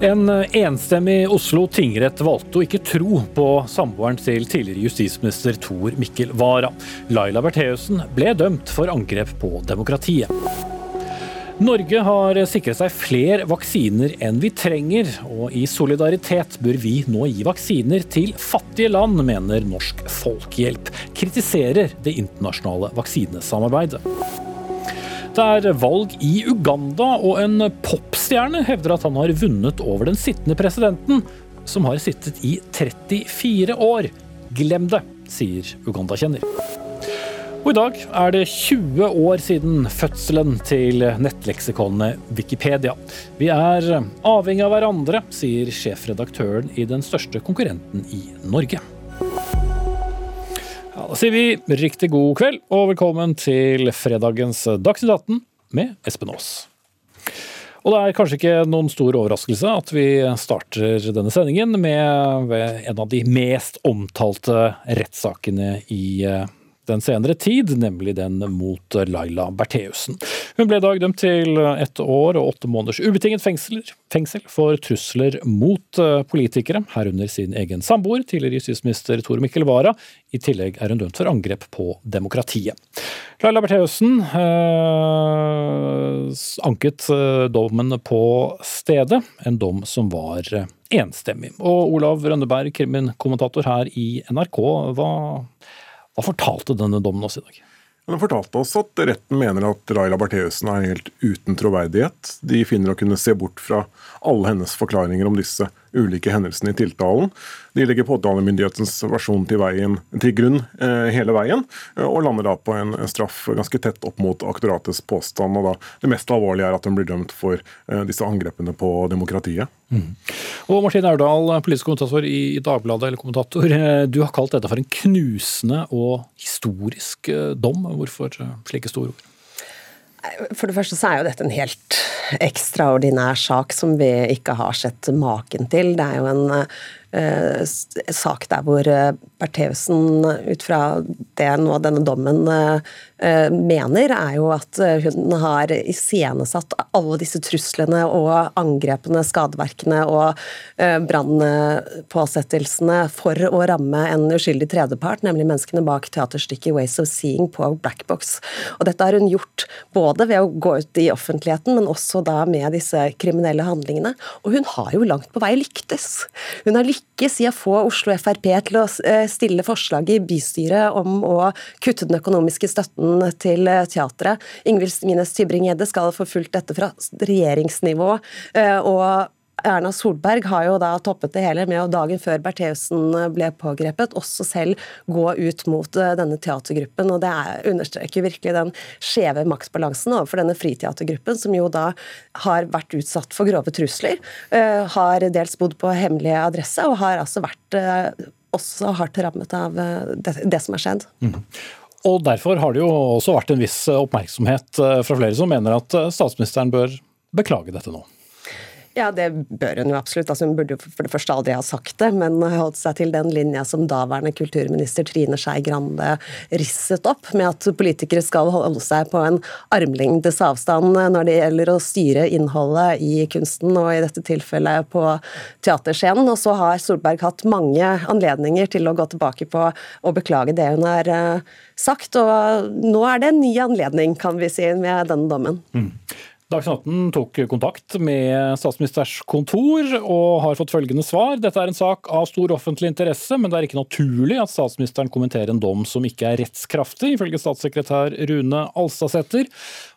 En enstemmig Oslo tingrett valgte å ikke tro på samboeren til tidligere justisminister Tor Mikkel Wara. Laila Bertheussen ble dømt for angrep på demokratiet. Norge har sikret seg flere vaksiner enn vi trenger, og i solidaritet bør vi nå gi vaksiner til fattige land, mener Norsk Folkehjelp. Kritiserer det internasjonale vaksinesamarbeidet. Det er valg i Uganda, og en popstjerne hevder at han har vunnet over den sittende presidenten, som har sittet i 34 år. Glem det, sier Uganda-kjenner. Og i dag er det 20 år siden fødselen til nettleksikonet Wikipedia. Vi er avhengig av hverandre, sier sjefredaktøren i den største konkurrenten i Norge. Ja, da sier vi riktig god kveld og velkommen til fredagens Dagsnytt 18 med Espen Aas. Og det er kanskje ikke noen stor overraskelse at vi starter denne sendingen med en av de mest omtalte rettssakene i Norge den senere tid, nemlig den mot Laila Bertheussen. Hun ble i dag dømt til ett år og åtte måneders ubetinget fengsel, for trusler mot eh, politikere, herunder sin egen samboer, tidligere justisminister Tor Mikkel Wara. I tillegg er hun dømt for angrep på demokratiet. Laila Bertheussen øh, anket dommen på stedet, en dom som var enstemmig. Og Olav Rønneberg, kriminkommentator her i NRK, hva hva fortalte denne dommen oss i dag? Den fortalte oss at retten mener at Raila Bertheussen er helt uten troverdighet. De finner å kunne se bort fra alle hennes forklaringer om disse ulike hendelsene i tiltalen. De legger påtalemyndighetens versjon til, veien, til grunn eh, hele veien, eh, og lander da på en, en, straff ganske tett opp mot aktoratets påstand. og da Det mest alvorlige er at hun blir dømt for eh, disse angrepene på demokratiet. Mm. Og Martin Aurdal, politisk kommentator i Dagbladet, eller kommentator. Eh, du har kalt dette for en knusende og historisk eh, dom. Hvorfor slike store ord? For det første så er jo dette en helt ekstraordinær sak som vi ikke har sett maken til. Det er jo en eh, sak der hvor eh, Bertheussen, ut fra det nå denne dommen eh, eh, mener, er jo at eh, hun har iscenesatt alle disse truslene og angrepene, skadeverkene og eh, brannpåsettelsene for å ramme en uskyldig tredjepart, nemlig menneskene bak teaterstykket 'Ways of Seeing' på Blackbox. Og dette har hun gjort både ved å gå ut i offentligheten, men også da med disse kriminelle handlingene. Og hun har jo langt på vei lyktes. Hun har lyktes lykkes i å få Oslo Frp til å eh, stille forslag i bystyret om å kutte den økonomiske støtten til eh, teatret. Ingvild Mines Tybring-Gjedde skal få fulgt dette fra regjeringsnivå. Eh, og Erna Solberg har jo da toppet det hele med å dagen før Bertheussen ble pågrepet, også selv gå ut mot eh, denne teatergruppen. og Det er, understreker virkelig den skjeve maktbalansen overfor denne friteatergruppen, som jo da har vært utsatt for grove trusler, uh, har dels bodd på hemmelig adresse og har altså vært også hardt rammet av det, som har skjedd. Mm. Og Derfor har det jo også vært en viss oppmerksomhet fra flere som mener at statsministeren bør beklage dette nå. Ja, det bør hun jo absolutt. Altså, hun burde jo for det første aldri ha sagt det, men holdt seg til den linja som daværende kulturminister Trine Skei Grande risset opp, med at politikere skal holde seg på en armlengdes avstand når det gjelder å styre innholdet i kunsten, og i dette tilfellet på teaterscenen. Og så har Solberg hatt mange anledninger til å gå tilbake på og beklage det hun har eh, sagt, og nå er det en ny anledning, kan vi si, med denne dommen. Mm. Dagsnytt 18 tok kontakt med statsministerens kontor og har fått følgende svar. Dette er en sak av stor offentlig interesse, men det er ikke naturlig at statsministeren kommenterer en dom som ikke er rettskraftig, ifølge statssekretær Rune Alstadsæter.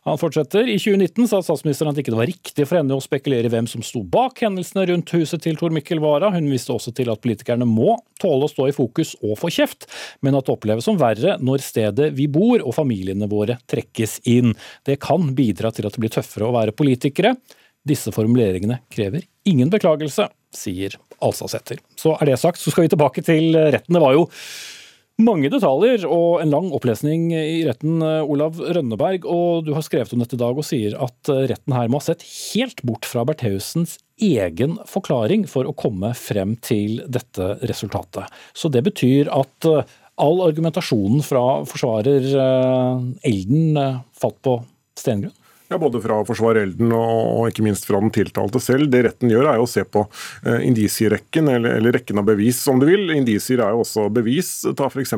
Han fortsetter. I 2019 sa statsministeren at det ikke var riktig for henne å spekulere hvem som sto bak hendelsene rundt huset til Tor Mikkel Wara. Hun viste også til at politikerne må tåle å stå i fokus og få kjeft, men at det oppleves som verre når stedet vi bor og familiene våre trekkes inn. Det kan bidra til at det blir tøffere å være politikere. Disse formuleringene krever ingen beklagelse, sier Alsasæter. Så er det sagt, så skal vi tilbake til retten. Det var jo mange detaljer og en lang opplesning i retten, eh, Olav Rønneberg. Og du har skrevet om dette i dag og sier at eh, retten her må ha sett helt bort fra Bertheussens egen forklaring for å komme frem til dette resultatet. Så det betyr at eh, all argumentasjonen fra forsvarer Elden falt på stengrunn? Ja, Både fra forsvarerelden og ikke minst fra den tiltalte selv. Det retten gjør, er jo å se på uh, indisierekken, eller, eller, rekken av bevis, om du vil. Indisier er jo også bevis. Ta f.eks.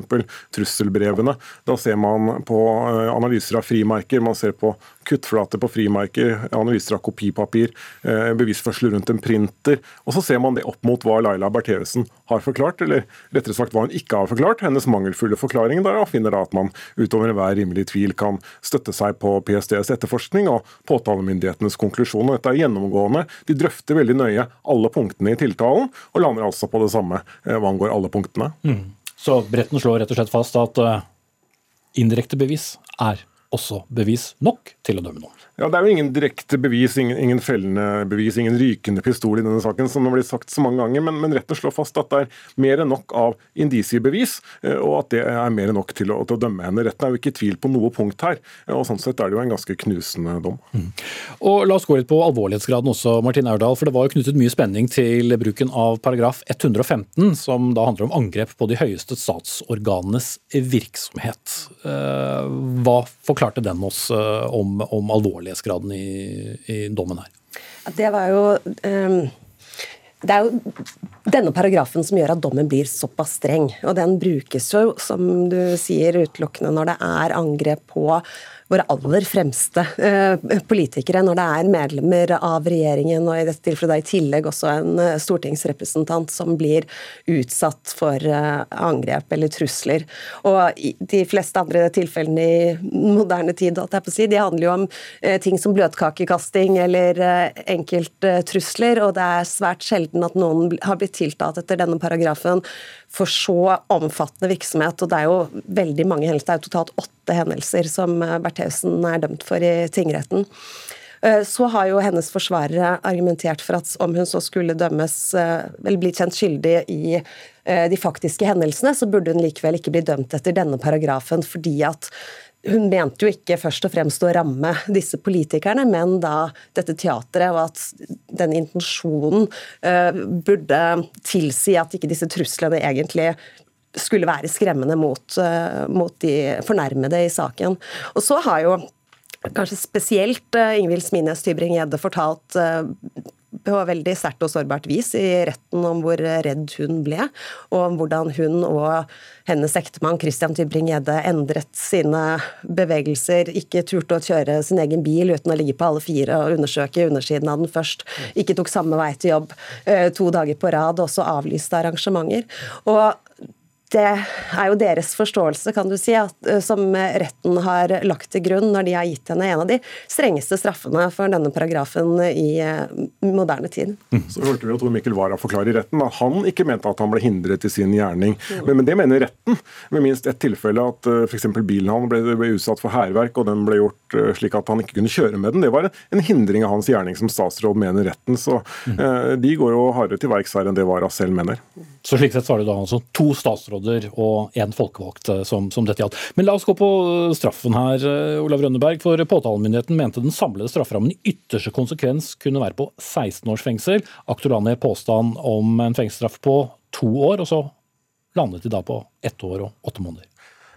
trusselbrevene. Da ser man på uh, analyser av frimerker, man ser på kuttflater på frimerker, analyser av kopipapir, uh, bevisførsel rundt en printer. Og så ser man det opp mot hva Laila Bertheussen har forklart, eller rettere sagt hva hun ikke har forklart. Hennes mangelfulle forklaring der finner da at man utover enhver rimelig tvil kan støtte seg på PSTs etterforskning etterforskning og påtalemyndighetenes konklusjon. og Dette er gjennomgående. De drøfter veldig nøye alle punktene i tiltalen, og lander altså på det samme eh, hva angår alle punktene. Mm. Så Bretten slår rett og slett fast at uh, indirekte bevis er også bevis nok til å dømme noen. Ja, Det er jo ingen direkte bevis, ingen, ingen, fellende bevis, ingen rykende pistol i denne saken, som det har blitt sagt så mange ganger, men, men retten slår fast at det er mer enn nok av indisiebevis, eh, og at det er mer enn nok til å, til å, dømme henne. Retten er jo ikke i tvil på noe punkt her, og sånn sett er det jo en ganske knusende dom. Mm. Og La oss gå litt på alvorlighetsgraden også, Martin Aurdal, for det var jo knyttet mye spenning til bruken av paragraf 115, som da handler om angrep på de høyeste statsorganenes virksomhet. Eh, hva forklarte den oss eh, om, alvorlighetsgraden i, i dommen her? Det var jo um, Det er jo denne paragrafen som gjør at dommen blir såpass streng. Og den brukes jo, som du sier, utelukkende når det er angrep på våre aller fremste eh, politikere, når det er medlemmer av regjeringen, og i dette tilfellet da i tillegg også en eh, stortingsrepresentant som blir utsatt for eh, angrep eller trusler. Og de fleste andre tilfellene i moderne tid si, de handler jo om ting som bløtkakekasting eller enkelttrusler, og det er svært sjelden at noen har blitt tiltalt etter denne paragrafen for så omfattende virksomhet. Og det er jo veldig mange hendelser. Det er jo totalt åtte hendelser som eh, Bertheussen er dømt for i tingretten. Eh, så har jo hennes forsvarere argumentert for at om hun så skulle dømmes, eh, eller bli kjent skyldig i de faktiske hendelsene, så burde hun likevel ikke bli dømt etter denne paragrafen, fordi at hun mente jo ikke først og fremst å ramme disse politikerne, men da dette teatret, og at den intensjonen burde tilsi at ikke disse truslene egentlig skulle være skremmende mot, uh, mot de fornærmede i saken. Og så har jo kanskje spesielt uh, Ingvild Smines Tybring-Gjedde fortalt på veldig sterkt og sårbart vis i retten om hvor redd hun ble, og om hvordan hun og hennes ektemann Christian Tybring-Gjedde endret sine bevegelser, ikke turte å kjøre sin egen bil uten å ligge på alle fire og undersøke undersiden av den først, ikke tok samme vei til jobb eh, to dager på rad, også avlyste arrangementer. Og det er jo deres forståelse, kan du si, at, eh, som retten har lagt til grunn når de har gitt henne en av de strengeste straffene for denne paragrafen i eh, moderne tid. Mm. Så hørte vi at Tor Mikkel Wara forklare i retten at han ikke mente at han ble hindret i sin gjerning. Mm. Men, men, det mener retten. Med minst ett tilfelle at uh, f.eks. bilen hans ble, ble, utsatt for hærverk, og den ble gjort slik at han ikke kunne kjøre med den. Det var en, en hindring av hans gjerning, som statsråd mener retten. Så uh, de går jo hardere til verks her enn det Wara selv mener. Så slik sett var det da altså to statsråder og én folkevalgt eh, som, som, dette gjaldt. Men la oss gå på eh, straffen her, eh, Olav Rønneberg. For påtalemyndigheten mente den samlede strafferammen i ytterste konsekvens kunne være på 16 års fengsel. Aktor la påstand om en fengselsstraff på to år, og så landet de da på ett år og åtte måneder.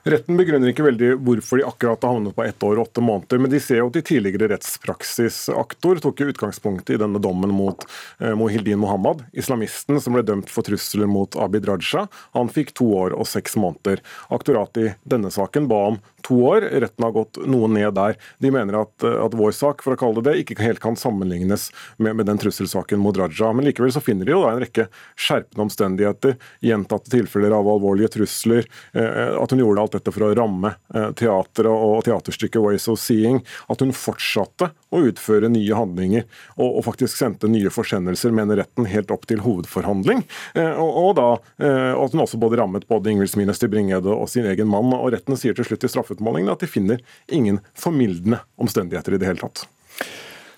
Retten begrunner ikke veldig hvorfor de akkurat har havnet på ett år og åtte måneder, men de ser jo de tidligere rettspraksisaktor tok jo utgangspunkt i denne dommen mot eh, Mohildin Mohammed, islamisten som ble dømt for trusler mot Abid Raja. Han fikk to år og seks måneder. Aktoratet i denne saken ba om to år. Retten har gått noe ned der. De mener at, eh, at vår sak for å kalle det det, ikke helt kan sammenlignes med, med den trusselsaken mot Raja. Men likevel så finner de jo da en rekke skjerpende omstendigheter, gjentatte tilfeller av alvorlige trusler, eh, at hun gjorde alt dette for å ramme teateret og teaterstykket 'Ways of Seeing', at hun fortsatte å utføre nye handlinger og, og faktisk sendte nye forsendelser, mener retten, helt opp til hovedforhandling. Og, og da at hun også både rammet både Ingvild Smines til Bringede og sin egen mann. og Retten sier til slutt i straffeutmålingen at de finner ingen formildende omstendigheter i det hele tatt.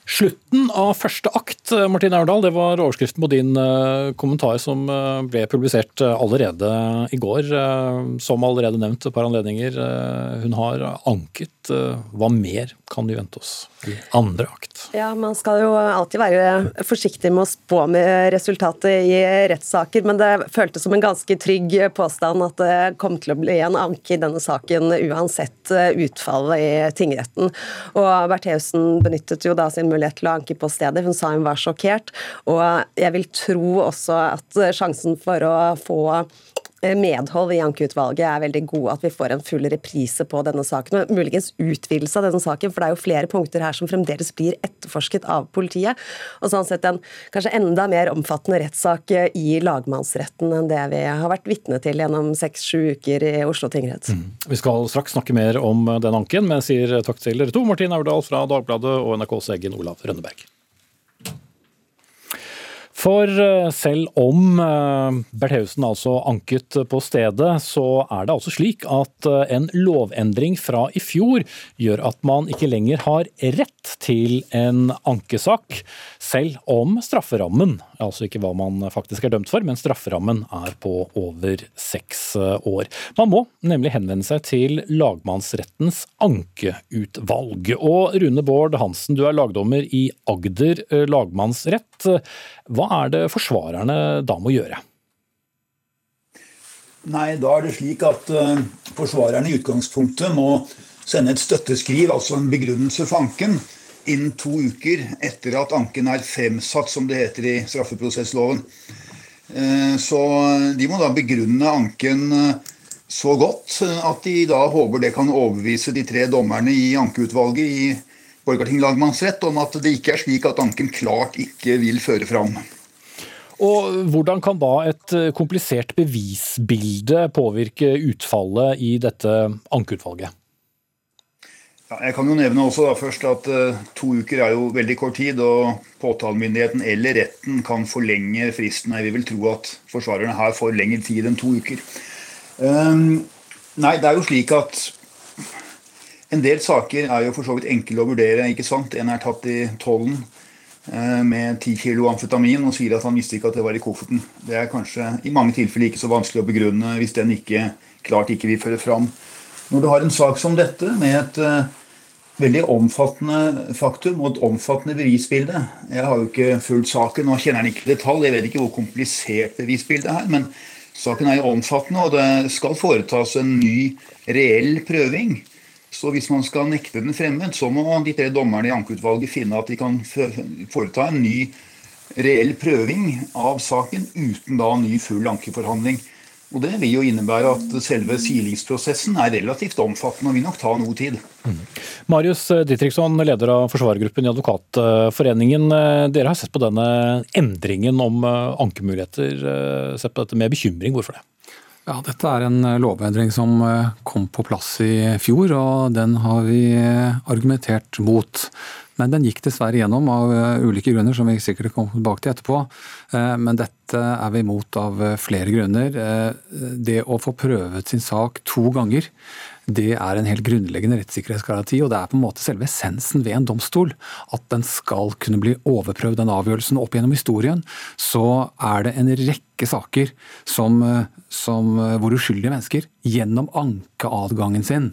Slutten av første akt, Martin Aurdal, det var overskriften på din uh, kommentar som uh, ble publisert allerede i går. Som allerede nevnt et par anledninger, hun har anket. Hva mer kan vi vente oss i andre akt? Ja, Man skal jo alltid være forsiktig med å spå med resultatet i rettssaker, men det føltes som en ganske trygg påstand at det kom til å bli en anke i denne saken uansett utfallet i tingretten. Og Bertheussen benyttet jo da sin mulighet til å anke på stedet. Hun sa hun var sjokkert. Og jeg vil tro også at sjansen for å få eh, medhold i ankeutvalget er veldig god, at vi får en full reprise på denne saken. og Muligens utvidelse av denne saken, for det er jo flere punkter her som fremdeles blir etterforsket av politiet. Og sånn sett en kanskje enda mer omfattende rettssak i lagmannsretten enn det vi har vært vitne til gjennom seks-sju uker i Oslo tingrett. Mm. Vi skal straks snakke mer om den anken, men jeg sier takk til dere to, Martin Aurdal fra Dagbladet og NRKs egen Olav Rønneberg. For eh, selv om eh, Bertheussen altså anket på stedet, så er det altså slik at eh, en lovendring fra i fjor gjør at man ikke lenger har rett til en ankesak, selv om strafferammen, altså ikke hva man faktisk er dømt for, men strafferammen er på over seks år. Man må nemlig henvende seg til lagmannsrettens ankeutvalg. Og Rune Bård Hansen, du er lagdommer i Agder lagmannsrett. Hva er det forsvarerne da må gjøre? Nei, da er det slik at uh, forsvarerne i utgangspunktet må sende et støtteskriv, altså en begrunnelse for anken, innen to uker etter at anken er fremsatt, som det heter i straffeprosessloven. Uh, så de må da begrunne anken uh, så godt at de da håper det kan overbevise de tre dommerne i ankeutvalget i Borgarting lagmannsrett om at det ikke er slik at anken klart ikke vil føre fram. Og Hvordan kan da et eh, komplisert bevisbilde påvirke utfallet i dette ankeutvalget? Ja, jeg kan jo nevne også da først at uh, To uker er jo veldig kort tid, og påtalemyndigheten eller retten kan forlenge fristen. Jeg vil tro at forsvarerne her får lengre tid enn to uker. Um, nei, det er jo slik at en del saker er jo for så vidt enkle å vurdere. ikke sant? En er tatt i tollen med 10 kilo amfetamin og sier at han visste ikke at det var i kofferten. Det er kanskje i mange tilfeller ikke så vanskelig å begrunne hvis den ikke klart ikke vil føre fram. Når du har en sak som dette med et uh, veldig omfattende faktum og et omfattende bevisbilde Jeg har jo ikke fulgt saken og kjenner den ikke i detalj, jeg vet ikke hvor komplisert bevisbildet er. men Saken er jo omfattende, og det skal foretas en ny reell prøving. Så hvis man skal nekte den fremmed, så må de tre dommerne i ankeutvalget finne at de kan foreta en ny reell prøving av saken uten da ny full ankeforhandling. Og Det vil jo innebære at selve silingsprosessen er relativt omfattende og vil nok ta noe tid. Mm. Marius Ditriksson, leder av forsvarergruppen i Advokatforeningen. Dere har sett på denne endringen om ankemuligheter, sett på dette med bekymring. Hvorfor det? Ja, Dette er en eh, lovendring som eh, kom på plass i fjor, og den har vi eh, argumentert mot. Men den gikk dessverre gjennom av ulike grunner, som vi sikkert kommer tilbake til etterpå. Men dette er vi imot av flere grunner. Det å få prøvet sin sak to ganger det er en helt grunnleggende rettssikkerhetsgaranti, og det er på en måte selve essensen ved en domstol. At den skal kunne bli overprøvd, den avgjørelsen. Opp gjennom historien så er det en rekke saker som, som, hvor uskyldige mennesker gjennom ankeadgangen sin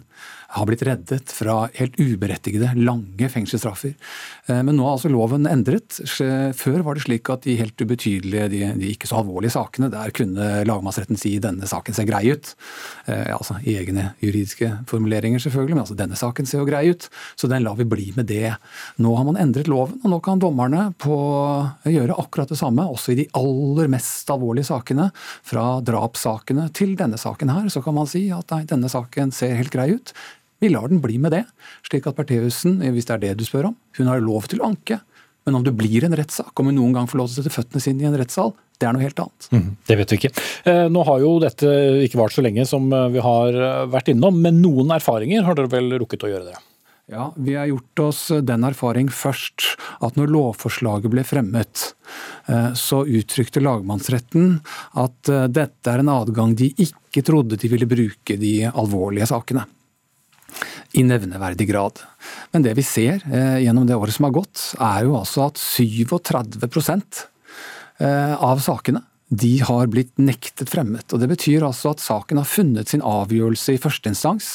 har blitt reddet fra helt uberettigede, lange fengselsstraffer. Eh, men nå er altså loven endret. Før var det slik at de helt ubetydelige, de, de ikke så alvorlige sakene, der kunne lagmannsretten si denne saken ser grei ut. Eh, altså i egne juridiske formuleringer, selvfølgelig, men altså denne saken ser jo grei ut, så den lar vi bli med det. Nå har man endret loven, og nå kan dommerne på gjøre akkurat det samme, også i de aller mest alvorlige sakene. Fra drapssakene til denne saken her, så kan man si at nei, denne saken ser helt grei ut. Vi lar den bli med det, slik at Bertheussen, hvis det er det du spør om, hun har lov til å anke. Men om det blir en rettssak, om hun noen gang får lov til å sette føttene sine i en rettssal, det er noe helt annet. Mm, det vet vi ikke. Eh, nå har jo dette ikke vart så lenge som eh, vi har eh, vært innom, men noen erfaringer har dere vel rukket å gjøre det? Ja, vi har gjort oss den erfaring først at når lovforslaget ble fremmet, så uttrykte lagmannsretten at dette er en adgang de ikke trodde de ville bruke de alvorlige sakene. I nevneverdig grad. Men det vi ser eh, gjennom det året som har gått, er jo altså at 37 eh, av sakene de har blitt nektet fremmet. og Det betyr altså at saken har funnet sin avgjørelse i førsteinstans,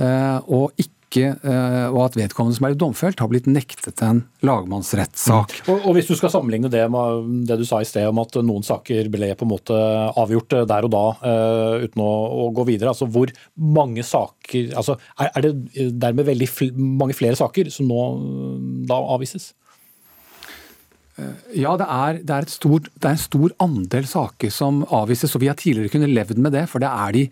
eh, og ikke ikke, eh, og at vedkommende som er domfelt, har blitt nektet en lagmannsrettssak. Mm. Og, og, Hvis du skal sammenligne det med det du sa i sted om at noen saker ble på en måte avgjort eh, der og da uh, uten å, å, gå videre, altså hvor mange saker altså Er, er det dermed veldig fl mange flere saker som nå da avvises? Ja, det er, det, er stort, det er, en stor andel saker som avvises. og Vi har tidligere kunnet levd med det, for det er de,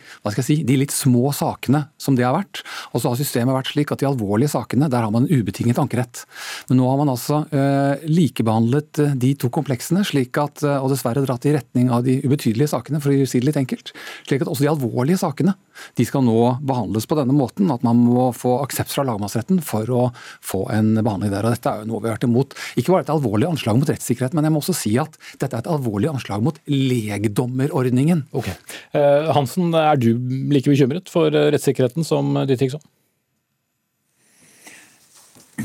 si, de litt små sakene som det har vært. Og så har systemet vært slik at de alvorlige sakene, der har man en ubetinget ankerett. Men nå har man altså eh, likebehandlet eh, de to kompleksene, slik at, eh, og dessverre dratt i retning av de ubetydelige sakene, for å si det litt enkelt. Slik at også de alvorlige sakene de skal nå behandles på denne måten. At man må få aksept fra lagmannsretten for å få en behandling der. og Dette er jo noe vi har vært imot. Ikke bare et alvorlig anslag mot rettssikkerhet, men jeg må også si at dette er et alvorlig anslag mot legdommerordningen. Ok. Uh, Hansen, er du like bekymret for eh, rettssikkerheten som Didriksson?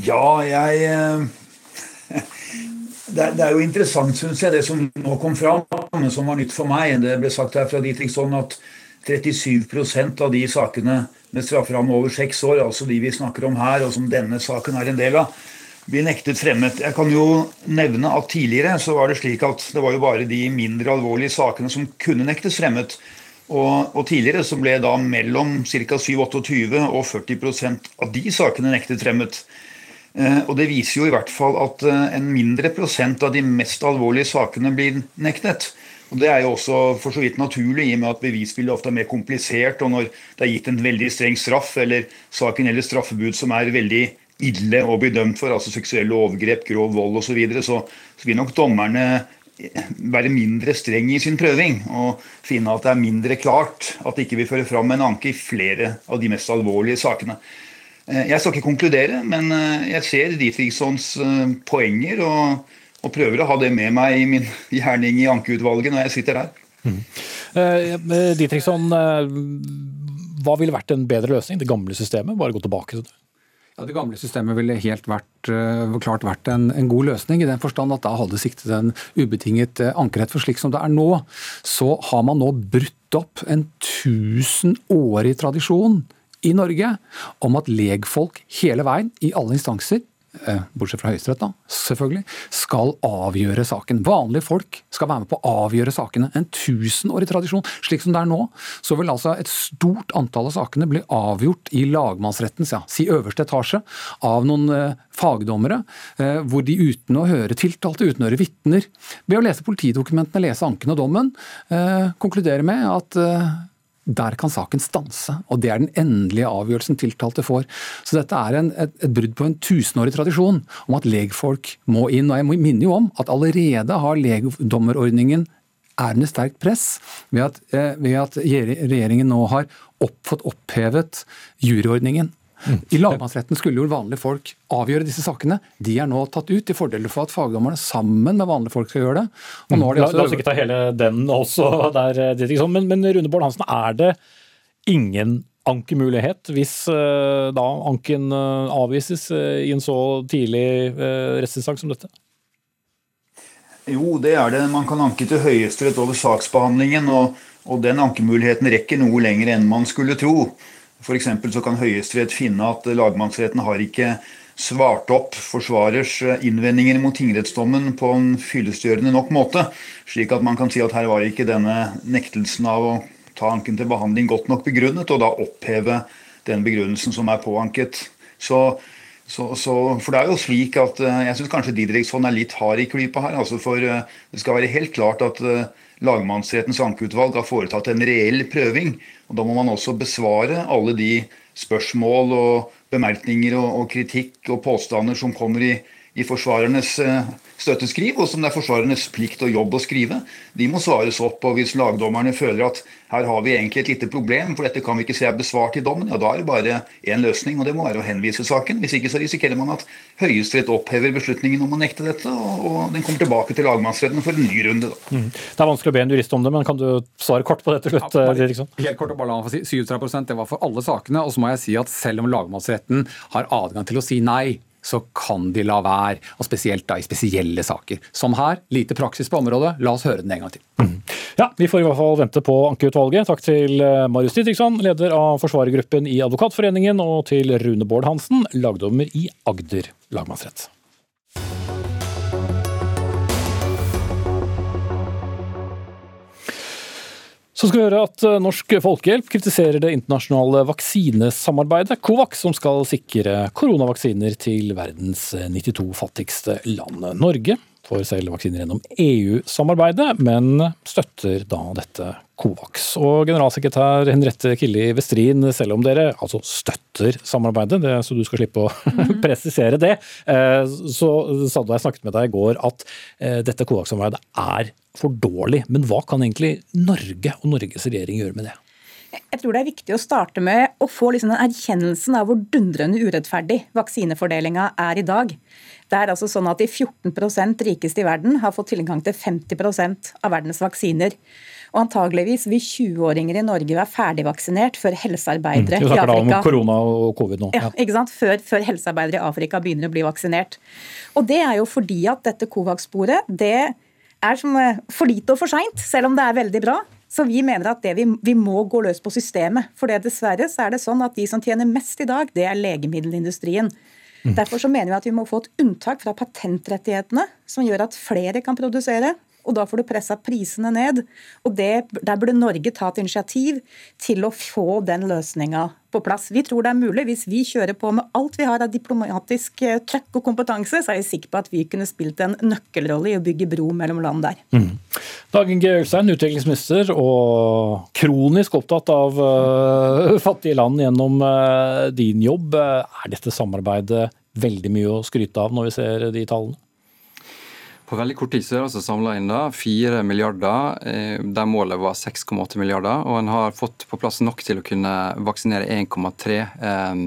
Ja, jeg eh, det er, jo interessant, syns jeg, det som nå kom fram, som var nytt for meg. Det ble sagt her fra Didriksson at 37% av de sakene med strafferamme over seks år, altså de vi snakker om her, og som denne saken er en del av, blir nektet fremmet. Jeg kan jo nevne at tidligere så var det slik at det var jo bare de mindre alvorlige sakene som kunne nektes fremmet. Og, og tidligere så ble da mellom ca. 7-28 og 40% av de sakene nektet fremmet. Eh, og det viser jo i hvert fall at eh, en mindre prosent av de mest alvorlige sakene blir nektet. Og Det er jo også for så vidt naturlig, i og med at bevisbildet ofte er mer komplisert. Og når det er gitt en veldig streng straff, eller saken eller straffebud som er veldig ille å bli dømt for, altså seksuelle overgrep, grov vold osv., så, videre, så så vil nok dommerne være mindre streng i sin prøving og finne at det er mindre klart at det ikke vil føre fram en anke i flere av de mest alvorlige sakene. Eh, jeg skal ikke konkludere, men eh, jeg ser Dietrichsons eh, poenger og, og, prøver å ha det med meg i min gjerning i ankeutvalget når jeg sitter der. Mm. Dietrichson, hva ville vært en bedre løsning? Det gamle systemet? Bare gå tilbake til det? Ja, Det gamle systemet ville helt vært, uh, klart vært en, en, god løsning, i den forstand at da hadde siktet en ubetinget uh, ankerett. For slik som det er nå, så har man nå brutt opp en tusenårig tradisjon i Norge om at legfolk hele veien, i alle instanser, Eh, bortsett fra Høyesterett, da, selvfølgelig, skal avgjøre saken. Vanlige folk skal være med på å avgjøre sakene. En tusenårig tradisjon. Slik som det er nå, så vil altså et stort antall av sakene bli avgjort i lagmannsrettens ja, si øverste etasje av noen eh, fagdommere, eh, hvor de uten å høre tiltalte, uten å høre vitner, ved å lese politidokumentene, lese anken og dommen, eh, konkluderer med at eh, der kan saken stanse, og det er den endelige avgjørelsen tiltalte får. Så dette er en, et, et, brudd på en tusenårig tradisjon om at legfolk må inn. Og jeg minner jo om at allerede har legdommerordningen er under sterkt press ved at, eh, ved at regjeringen nå har opp, fått opphevet juryordningen. I lagmannsretten skulle jo vanlige folk avgjøre disse sakene. De er nå tatt ut til fordel for at fagdommerne sammen med vanlige folk skal gjøre det. Og nå har de også... La oss ikke ta hele den også. Der, men, men Rune Bård Hansen, er det ingen ankemulighet hvis uh, da anken uh, avvises i en så tidlig rettsinstans som dette? Jo, det er det. Man kan anke til Høyesterett over saksbehandlingen. og, og den ankemuligheten rekker noe lenger enn man skulle tro. F.eks. så kan Høyesterett finne at lagmannsretten har ikke svart opp forsvarers innvendinger mot tingrettsdommen på en fyllestgjørende nok måte, slik at man kan si at her var ikke denne nektelsen av å ta anken til behandling godt nok begrunnet, og da oppheve den begrunnelsen som er påanket. Så, så, så, for det er jo slik at eh, Jeg syns kanskje Didriksson er litt hard i klypa her. altså for eh, Det skal være helt klart at eh, lagmannsrettens ankeutvalg har foretatt en reell prøving. og Da må man også besvare alle de spørsmål og bemerkninger og, og kritikk og påstander som kommer i, i forsvarernes eh, støtteskriv, og som det er forsvarernes plikt og jobb å skrive. De må svares opp. og Hvis lagdommerne føler at her har vi egentlig et lite problem, for dette kan vi ikke se er besvart i dommen, ja da er det bare én løsning, og det må være å henvise saken. Hvis ikke så risikerer man at Høyesterett opphever beslutningen om å nekte dette, og, den kommer tilbake til lagmannsretten for en ny runde. Mm. Det er vanskelig å be en jurist om det, men kan du svare kort på det til slutt? Ja, helt kort og bare la meg få si 37 det var for alle sakene. Og så må jeg si at selv om lagmannsretten har adgang til å si nei, så kan de la være. Og spesielt da i spesielle saker. Som her, lite praksis på området. La oss høre den en gang til. Mm. Ja, Vi får i hvert fall vente på ankeutvalget. Takk til eh, Marius Didriksson, leder av forsvarergruppen i Advokatforeningen, og til Rune Bård Hansen, lagdommer i Agder lagmannsrett. Så skal vi høre at eh, Norsk Folkehjelp kritiserer det internasjonale vaksinesamarbeidet COVAX, som skal sikre koronavaksiner til verdens 92 fattigste land. Norge får selv vaksiner gjennom EU-samarbeidet, men støtter da dette COVAX. Og generalsekretær Henriette Killi Westrin, selv om dere altså støtter samarbeidet, det, så du skal slippe å mm. presisere det, eh, så sa du da jeg snakket med deg i går at eh, dette COVAX-samarbeidet er for dårlig. Men hva kan egentlig Norge og Norges regjering gjøre med det? Jeg tror det er viktig å starte med å få liksom den erkjennelsen av hvor dundrende urettferdig vaksinefordelinga er i dag. Det er altså sånn at De 14% rikeste i verden har fått tilgang til 50% av verdens vaksiner. Og antageligvis vil 20-åringer i Norge være ferdigvaksinert før helsearbeidere mm, i Afrika om korona og covid nå. Ja, ikke sant? Før, før, helsearbeidere i Afrika begynner å bli vaksinert. Og Det er jo fordi at dette Covax-sporet det er som eh, for lite og for seint, selv om det er veldig bra. Så vi mener at vi, vi, må gå løs på systemet. For det dessverre så er det sånn at de som tjener mest i dag, det er legemiddelindustrien. Mm. Derfor så mener vi at vi må få et unntak fra patentrettighetene, som gjør at flere kan produsere og da får du pressa prisene ned. Og det, Der burde Norge ta et initiativ til å få den løsninga på plass. Vi tror det er mulig. Hvis vi kjører på med alt vi har av diplomatisk eh, trøkk og kompetanse, så er jeg sikker på at vi kunne spilt en nøkkelrolle i å bygge bro mellom land der. Mm. Dagen G. Ølstein, utviklingsminister og kronisk opptatt av uh, fattige land gjennom uh, din jobb. Er dette samarbeidet veldig mye å skryte av når vi ser de tallene? På veldig kort tid så er det altså samla inn da 4 milliarder, eh, der målet var 6,8 milliarder. Og en har fått på plass nok til å kunne vaksinere 1,3 eh,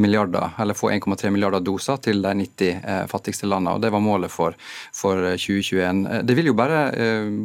milliarder, eller få 1,3 milliarder doser til de 90 eh, fattigste landene. og Det var målet for, for 2021. Det vil jo bare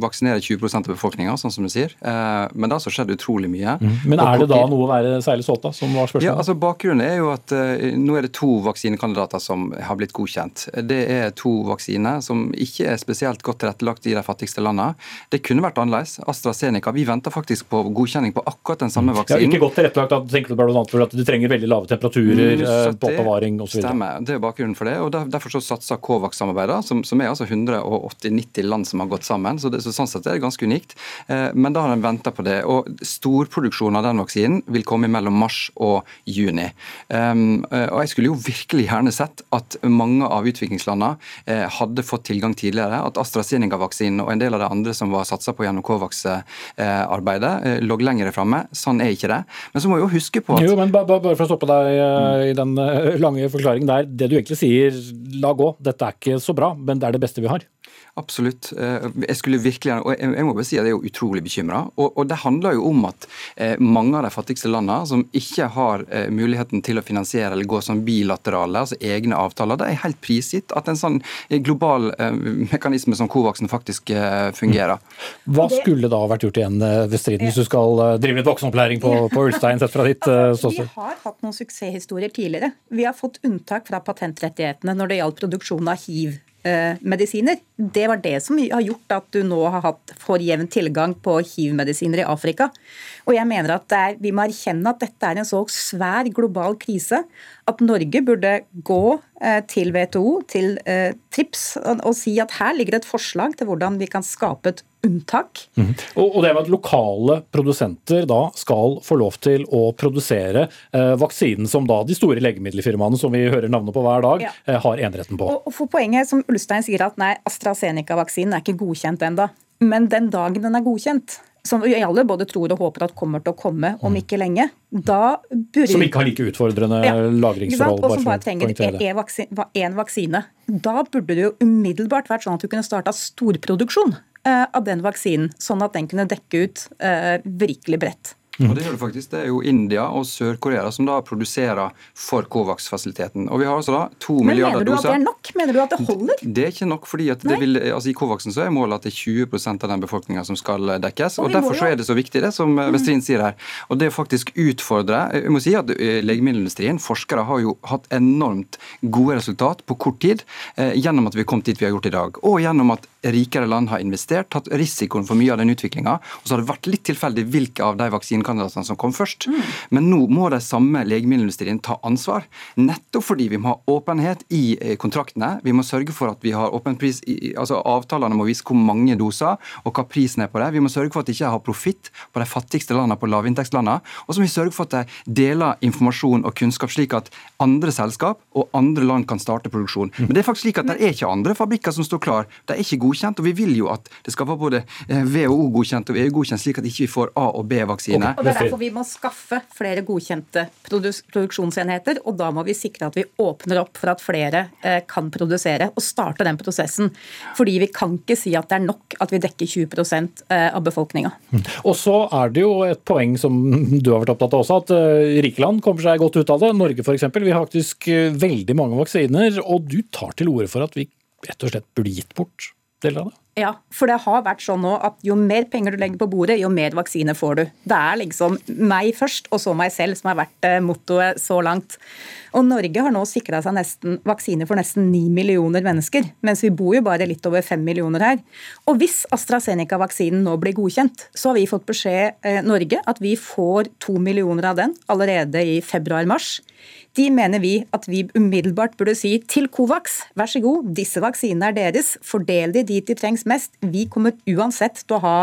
vaksinere 20% av befolkninga, sånn som du sier. Men det har altså skjedd utrolig mye. Mm. Men er det da noe å være særlig stolt av, som var spørsmålet? Ja, altså Bakgrunnen er jo at nå er det to vaksinekandidater som har blitt godkjent. Det er to vaksiner som ikke ikke er spesielt godt tilrettelagt i de fattigste landene. Det kunne vært annerledes. AstraZeneca vi venter faktisk på godkjenning på akkurat den samme vaksinen. Ja, ikke godt tilrettelagt, da tenker du bl.a. at du trenger veldig lave temperaturer mm, eh, oppbevaring osv. Stemmer, det er bakgrunnen for det. og Derfor så satser Covax-samarbeidet, som, som, er altså 180-90 land som har gått sammen. så, det, så Sånn sett er det ganske unikt. Eh, men da har en venta på det. og Storproduksjonen av den vaksinen vil komme mellom mars og juni. Um, og Jeg skulle jo virkelig gjerne sett at mange av utviklingslandene eh, hadde fått tilgang til tidligere, at AstraZeneca-vaksinen og en del av det andre som var satsa på gjennom Covax-arbeidet, eh, lå lenger framme. Sånn er ikke det. Men så må vi jo huske på at Jo, men bare, for å stoppe deg eh, i den eh, lange forklaringen der. Det du egentlig sier, la gå, dette er ikke så bra, men det er det beste vi har. Absolutt. Eh, jeg skulle virkelig, og jeg må bare si at jeg er jo utrolig bekymra. Og, og, det handler jo om at eh, mange av de fattigste landene som ikke har eh, muligheten til å finansiere eller gå som bilaterale, altså egne avtaler, det er helt prisgitt at en sånn global mekanisme som Covaxen faktisk fungerer. Hva skulle da vært gjort igjen ved striden, hvis du skal drive litt voksenopplæring på, på Ulstein sett fra ditt ståsted? Vi har hatt noen suksesshistorier tidligere. Vi har fått unntak fra patentrettighetene når det gjaldt produksjon av hiv medisiner. Det var det som har gjort at du nå har hatt for jevn tilgang på hiv-medisiner i Afrika. Og jeg mener at er, Vi må erkjenne at dette er en så svær global krise at Norge burde gå eh, til WTO, til eh, TRIPS, og, og si at her ligger et forslag til hvordan vi kan skape et unntak. Mm. Og, det med at lokale produsenter da skal få lov til å produsere eh, vaksinen som da de store legemiddelfirmaene som vi hører navnet på hver dag, ja. eh, har eneretten på. Og, og for Poenget som Ulstein sier at nei, AstraZeneca-vaksinen er ikke godkjent enda. Men den dagen den er godkjent, som vi alle både tror og håper at kommer til å komme om mm. ikke lenge, da burde Som ikke har like utfordrende ja, lagringsforhold? Og som bare trenger én vaksine, vaksine. Da burde det jo umiddelbart vært sånn at du kunne starta storproduksjon eh, av den vaksinen, sånn at den kunne dekke ut eh, virkelig bredt. Og Det gjør det faktisk. Det er jo India og Sør-Korea som da produserer for Covax-fasiliteten. Og vi har altså da to Men milliarder doser. Men Mener du at det er nok? Mener du at det holder? Det er ikke nok, fordi at det vil, altså i Covaxen så er målet at det er 20% av den befolkninga som skal dekkes. Og, og Derfor så er det så viktig, det som Vestrin Westrin sier her. Og det faktisk utfordrer Jeg må si at eh, legemiddelindustrien, forskere, har jo hatt enormt gode resultat på kort tid eh, gjennom at vi har kommet dit vi har gjort i dag. Og gjennom at rikere land har investert, tatt risikoen for mye av den utviklinga. Og så har det vært litt tilfeldig hvilke av de vaksinekandidatene som kom først. Mm. Men nå må de samme legemiddelindustrien ta ansvar. Nettopp fordi vi må ha åpenhet i eh, kontraktene. Vi må sørge for at vi har åpen pris, altså Avtalene må vise hvor mange doser og hva prisen er på det. Vi må sørge for at de ikke har profitt på de fattigste landene, på lavinntektslandene. Og så må vi sørge for at de deler informasjon og kunnskap, slik at andre selskap og andre land kan starte produksjon. Mm. Men det er faktisk slik at det er ikke andre fabrikker som står klar. De er ikke godkjent. Og vi vil jo at det skal være både WHO-godkjent eh, og EU-godkjent, slik at vi ikke får A- og B-vaksine. Og Det er derfor vi må skaffe flere godkjente produksjonsenheter, og da må vi sikre at vi åpner opp for at flere eh, kan produsere, og starte den prosessen. Fordi vi kan ikke si at det er nok at vi dekker 20 eh, av befolkninga. Mm. Og så er det jo et poeng som du har vært opptatt av også, at rike land kommer seg godt ut av det. Norge f.eks. Vi har faktisk veldig mange vaksiner, og du tar til orde for at vi rett og slett burde gitt bort deler av det? Ja, for det har vært sånn nå at jo mer penger du legger på bordet, jo mer vaksine får du. Det er liksom meg først, og så meg selv, som har vært eh, mottoet så langt. Og Norge har nå sikra seg nesten vaksine for nesten 9 millioner mennesker, mens vi bor jo bare litt over 5 millioner her. Og hvis AstraZeneca-vaksinen nå blir godkjent, så har vi fått beskjed eh, Norge at vi får 2 millioner av den allerede i februar-mars. De mener vi at vi umiddelbart burde si til Covax, vær så god, disse vaksinene er deres, fordel de dit de trengs mest. Vi kommer uansett til å ha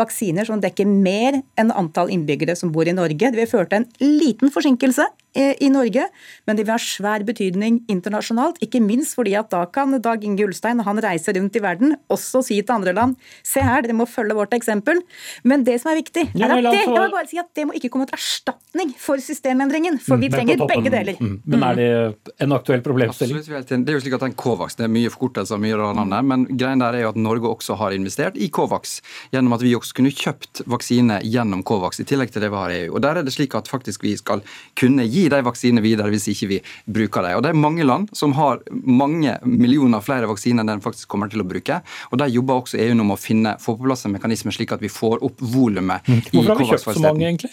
vaksiner som dekker mer enn antall innbyggere som bor i Norge. Det vil føre til en liten forsinkelse Eh, i Norge, men det vil ha svær betydning internasjonalt. Ikke minst fordi at da kan Dag Inge Ulstein, når han reiser rundt i verden, også si til andre land se her, dere må følge vårt eksempel. Men det som er viktig, er at det, jeg vil bare si at det må ikke komme til erstatning for systemendringen. For vi mm, trenger begge deler. Mm. Men er det en aktuell problemstilling? Absolutt, Det er jo slik at den Covax, det er mye forkortelser, mye navn der, men greien der er jo at Norge også har investert i Covax, gjennom at vi også kunne kjøpt vaksine gjennom Covax, i tillegg til det vi har i EU. Og Der er det slik at faktisk vi skal kunne gi de vaksinene videre hvis ikke vi bruker dem. Og Det er mange land som har mange millioner flere vaksiner enn den faktisk kommer til å bruke. og Der jobber også EU nå med å finne, få på plass en mekanisme slik at vi får opp volumet mm. Hvorfor har vi kjøpt så mange, egentlig?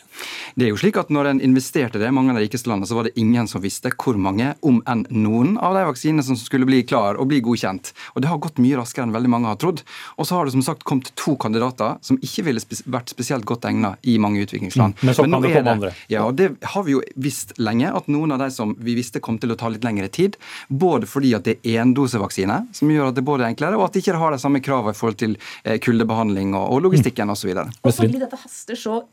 Det er jo slik at når en investerte det, mange av de rikeste landene, så var det ingen som visste hvor mange, om enn noen, av de vaksinene som skulle bli klar og bli godkjent. Og Det har gått mye raskere enn veldig mange har trodd. Og så har det som sagt kommet to kandidater som ikke ville vært spesielt godt egnet i mange utviklingsland. Mm. Men så kan det komme andre. Ja, og Det har vi jo visst lenge at noen av de som vi visste kom til å ta litt lengre tid, både fordi at det er endosevaksine, som gjør at det både er enklere, og at de ikke har de samme kravene i forhold til eh, kuldebehandling og logistikken osv. Og fordi dette haster så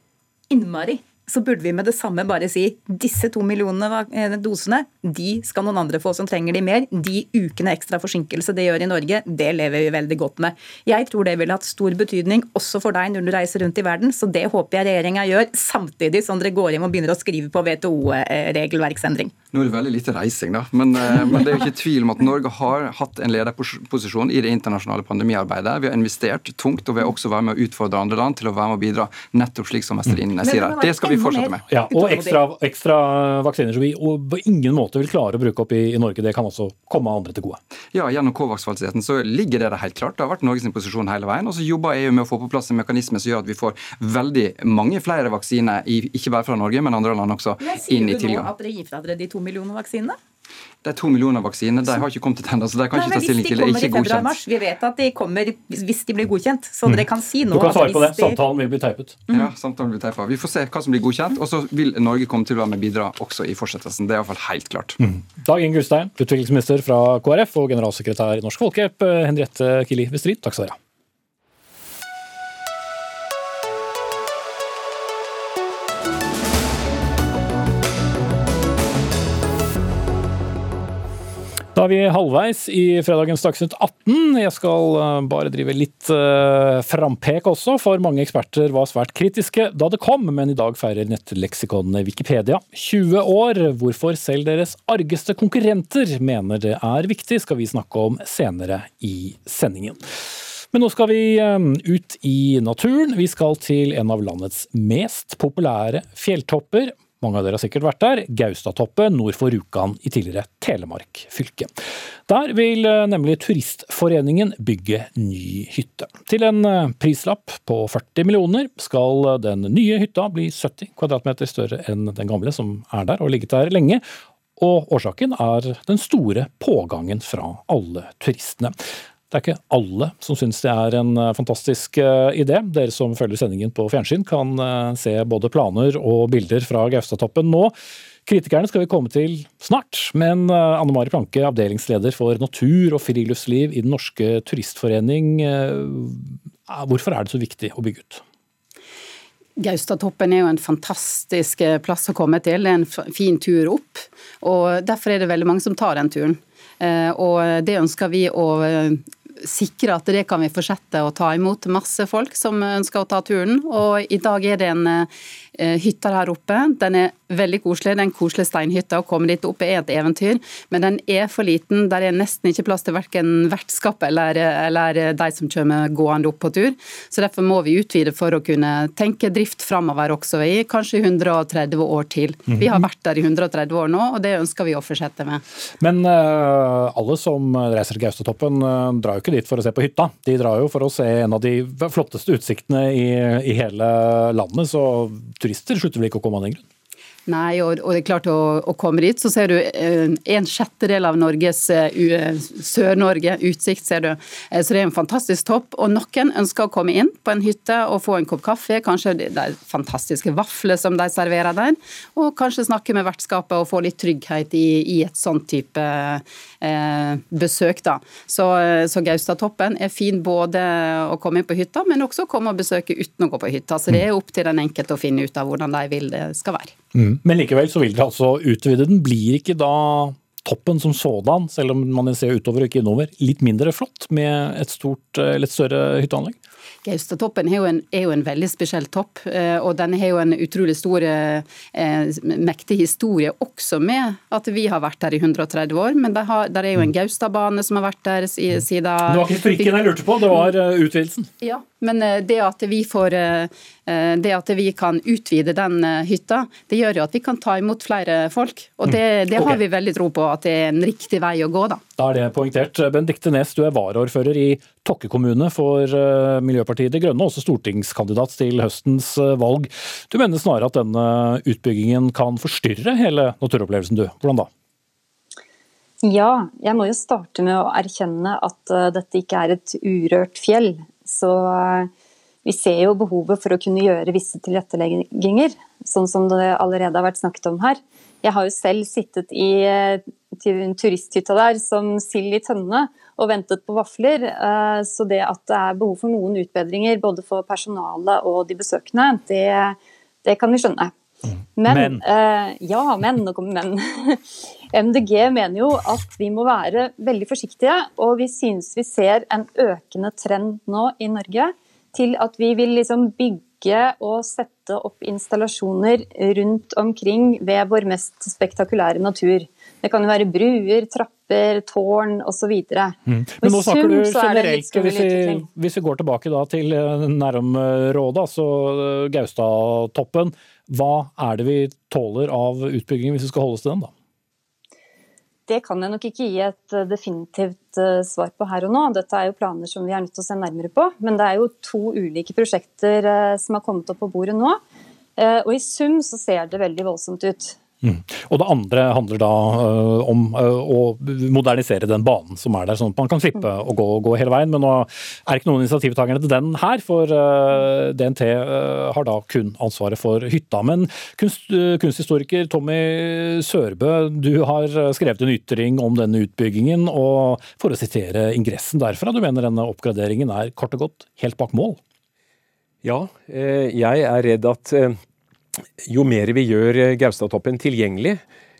innmari så burde vi med det samme bare si disse to millionene eh, dosene de skal noen andre få som trenger de mer. De ukene ekstra forsinkelse det gjør i Norge, det lever vi veldig godt med. Jeg tror det ville hatt stor betydning også for deg når du reiser rundt i verden, så det håper jeg regjeringa gjør, samtidig som dere går hjem og begynner å skrive på WTO-regelverksendring. Nå er det veldig lite reising, da, men, eh, men, det er jo ikke tvil om at Norge har hatt en lederposisjon i det internasjonale pandemiarbeidet. Vi har investert tungt, og vi har også vært med å utfordre andre land til å være med å bidra nettopp slik som Vestelinjen sier her. Det skal vi fortsette med. Ja, og ekstra, ekstra, vaksiner som vi på ingen måte vil klare å bruke opp i, i, Norge, det kan også komme andre til gode. Ja, gjennom Covax-fasiliteten så ligger det der helt klart. Det har vært Norges posisjon hele veien. Og så jobber EU med å få på plass en mekanisme som gjør at vi får veldig mange flere vaksiner, ikke bare fra Norge, men andre land også, inn i tilgang. Sier du nå at dere gir fra dere de to millioner vaksinene? Det er to millioner vaksiner. De har ikke kommet ennå. så de kan Nei, ikke ta stilling til det. Hvis de kommer i februar-mars, vi vet at de kommer hvis de blir godkjent. Så mm. dere kan si nå Du kan svare på det. Samtalen vil bli teipet. Mm. Ja, samtalen blir teipet. Vi får se hva som blir godkjent. Og så vil Norge komme til å være med bidra også i fortsettelsen. Det er iallfall helt klart. Mm. Dag Inge Gustein, utviklingsminister fra KrF og generalsekretær i Norsk Folkehjelp, Henriette Kili Westrin, takk skal dere ha. Da er vi halvveis i fredagens Dagsnytt 18. Jeg skal eh, bare drive litt uh, frampek også, for mange eksperter var svært kritiske da det kom, men i dag feirer nettleksikonet Wikipedia 20 år. Hvorfor selv deres argeste konkurrenter mener det er viktig, skal vi snakke om senere i sendingen. Men nå skal vi eh, ut i naturen. Vi skal til en av landets mest populære fjelltopper. Mange av dere har sikkert vært der. Gaustatoppen nord for Rjukan i tidligere Telemark fylke. Der vil eh, nemlig Turistforeningen bygge ny hytte. Til en eh, prislapp på 40 millioner skal eh, den nye hytta bli 70 kvadratmeter større enn den gamle som er der og ligget der lenge. Og årsaken er den store pågangen fra alle turistene. Det er ikke alle som syns det er en eh, fantastisk eh, idé. Dere som følger sendingen på fjernsyn kan eh, se både planer og bilder fra Gaustatoppen nå. Kritikerne skal vi komme til snart, men Anne Mari Planke, avdelingsleder for natur og friluftsliv i Den norske turistforening. Hvorfor er det så viktig å bygge ut? Gaustatoppen er jo en fantastisk plass å komme til. Det er en fin tur opp. og Derfor er det veldig mange som tar den turen. Og Det ønsker vi å sikre at det kan vi fortsette å ta imot masse folk som ønsker å ta turen. Og i dag er det en Eh, hytta her oppe. Den er veldig koselig. Det er en koselig steinhytte. Å komme dit opp er et eventyr, men den er for liten. Der er nesten ikke plass til verken vertskap eller, eller de som kommer gående opp på tur. Så Derfor må vi utvide for å kunne tenke drift framover også i kanskje 130 år til. Vi har vært der i 130 år nå, og det ønsker vi å fortsette med. Men uh, alle som reiser til Gaustatoppen uh, drar jo ikke dit for å se på hytta. De drar jo for å se en av de flotteste utsiktene i, i hele landet. så turister slutter vel ikke å komme av den grunn? Nei, og, og, det er klart å, å, komme dit, så ser du eh, en sjettedel av Norges uh, Sør-Norge, utsikt, ser du. Eh, så det er en fantastisk topp. Og noen ønsker å komme inn på en hytte og få en kopp kaffe, kanskje det er fantastiske vafler som de serverer der, og kanskje snakke med vertskapet og få litt trygghet i, i et sånn type eh, besøk, da. Så, så Gaustatoppen er fin både å komme inn på hytta, men også å komme og besøke uten å gå på hytta. Så det er opp til den enkelte å finne ut av hvordan de vil det skal være. Mm. Men likevel så vil dere altså utvide den. Blir ikke da toppen som sådan, selv om man ser utover og ikke innover, litt mindre flott med et stort, et større hytteanlegg? Gaustatoppen er, er, jo en veldig spesiell topp, eh, og den har jo en utrolig stor, eh, mektig historie også med at vi har vært der i 130 år. Men der, har, der er jo en Gaustabane som har vært der siden Det var ikke historikken jeg lurte på, det var eh, utvidelsen? Ja, men det at vi får det at vi kan utvide den hytta, det gjør jo at vi kan ta imot flere folk. Og det, mm. det har okay. vi veldig tro på at det er en riktig vei å gå, da. Da er det poengtert. Benedicte Næss, du er varaordfører i Tokke kommune for Miljøpartiet De Grønne, også stortingskandidat til høstens valg. Du mener snarere at denne utbyggingen kan forstyrre hele naturopplevelsen, du. Hvordan da? Ja, jeg må jo starte med å erkjenne at dette ikke er et urørt fjell. Så vi ser jo behovet for å kunne gjøre visse tilrettelegginger, sånn som det allerede har vært snakket om her. Jeg har jo selv sittet i turisthytta der som sild i tønne og ventet på vafler. Eh, så det at det er behov for noen utbedringer både for personalet og de besøkende, det, det kan vi skjønne. Men, men. Uh, ja, men. Nå kommer men. MDG mener jo at vi må være veldig forsiktige, og vi synes vi ser en økende trend nå i Norge til at vi vil liksom bygge og sette opp installasjoner rundt omkring ved vår mest spektakulære natur. Det kan jo være bruer, trapper, tårn osv. Mm. Men nå snakker du generelt, hvis vi, hvis vi, går tilbake til eh, nærområdet, altså eh, Gaustatoppen. Hva er det vi tåler av utbygging hvis vi skal holde oss til den, da? Det kan jeg nok ikke gi et eh, definitivt svar på her og nå. Dette er jo planer som vi er nødt til å se nærmere på. Men det er jo to ulike prosjekter som har kommet opp på bordet nå. Og i sum så ser det veldig voldsomt ut. Mm. Og Det andre handler da uh, om uh, å modernisere den banen som er der, sånn at man kan slippe mm. å gå, gå, hele veien. Men nå er ikke noen initiativtakere til den her, for uh, DNT har da kun ansvaret for hytta. Men kunst, kunsthistoriker Tommy Sørbø, du har skrevet en ytring om denne utbyggingen. og For å sitere ingressen derfra, du mener denne oppgraderingen er kort og godt helt bak mål? Ja, jeg er redd at jo mer vi gjør eh, Gaustatoppen tilgjengelig,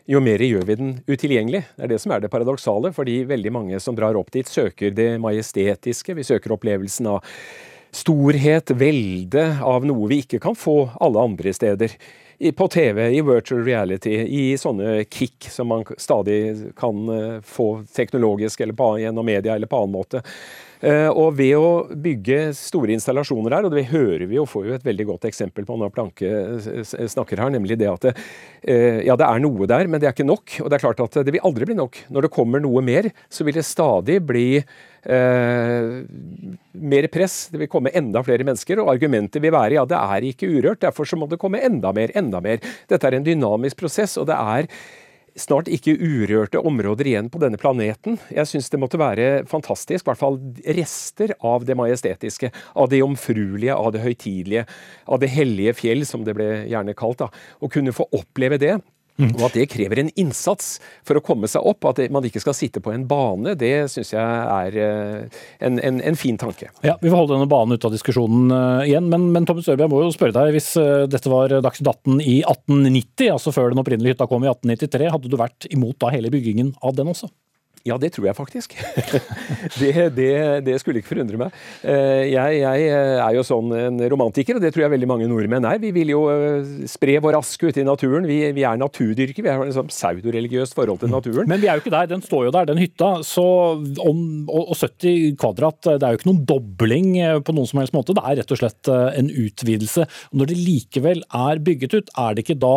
jo mer gjør vi den utilgjengelig. Det er det som er det paradoksale, fordi veldig mange som drar opp dit, søker det majestetiske. Vi søker opplevelsen av storhet, velde, av noe vi ikke kan få alle andre steder på TV, i virtual reality, i sånne kick som man stadig kan eh, få teknologisk eller på, gjennom media eller på annen måte. Eh, og ved å bygge store installasjoner her, og det hører vi jo, får jo et veldig godt eksempel på når Planke snakker her, nemlig det at det, eh, ja, det er noe der, men det er ikke nok. Og det er klart at det vil aldri bli nok. Når det kommer noe mer, så vil det stadig bli eh, mer press. Det vil komme enda flere mennesker, og argumentet vil være ja, det er ikke urørt, derfor så må det komme enda mer, enda mer. Dette er en dynamisk prosess, og det er snart ikke urørte områder igjen på denne planeten. Jeg syns det måtte være fantastisk, i hvert fall rester av det majestetiske, av det jomfruelige, av det høytidelige, av det hellige fjell, som det ble gjerne kalt. da. Å kunne få oppleve det. Og at det krever en innsats for å komme seg opp. At man ikke skal sitte på en bane, det syns jeg er eh, en, en, en, fin tanke. Ja, Vi får holde denne banen ute av diskusjonen igjen. Men, men Thomas Ørby, jeg må jo spørre deg. Hvis uh, dette var Dagsnytt 18 i 1890, altså før den opprinnelige hytta kom i 1893, hadde du vært imot da hele byggingen av den også? Ja, det tror jeg faktisk. det, det, det, skulle ikke forundre meg. Eh, jeg, jeg, er jo sånn en romantiker, og det tror jeg veldig mange nordmenn er. Vi vil jo eh, spre vår aske ute i naturen. Vi, vi er naturdyrkere. Vi har et sånn pseudoreligiøst forhold til naturen. Men vi er jo ikke der. Den står jo der, den hytta. Så om, og 70 kvadrat, det er jo ikke noen dobling eh, på noen som helst måte. Det er rett og slett en utvidelse. Når det likevel er bygget ut, er det ikke da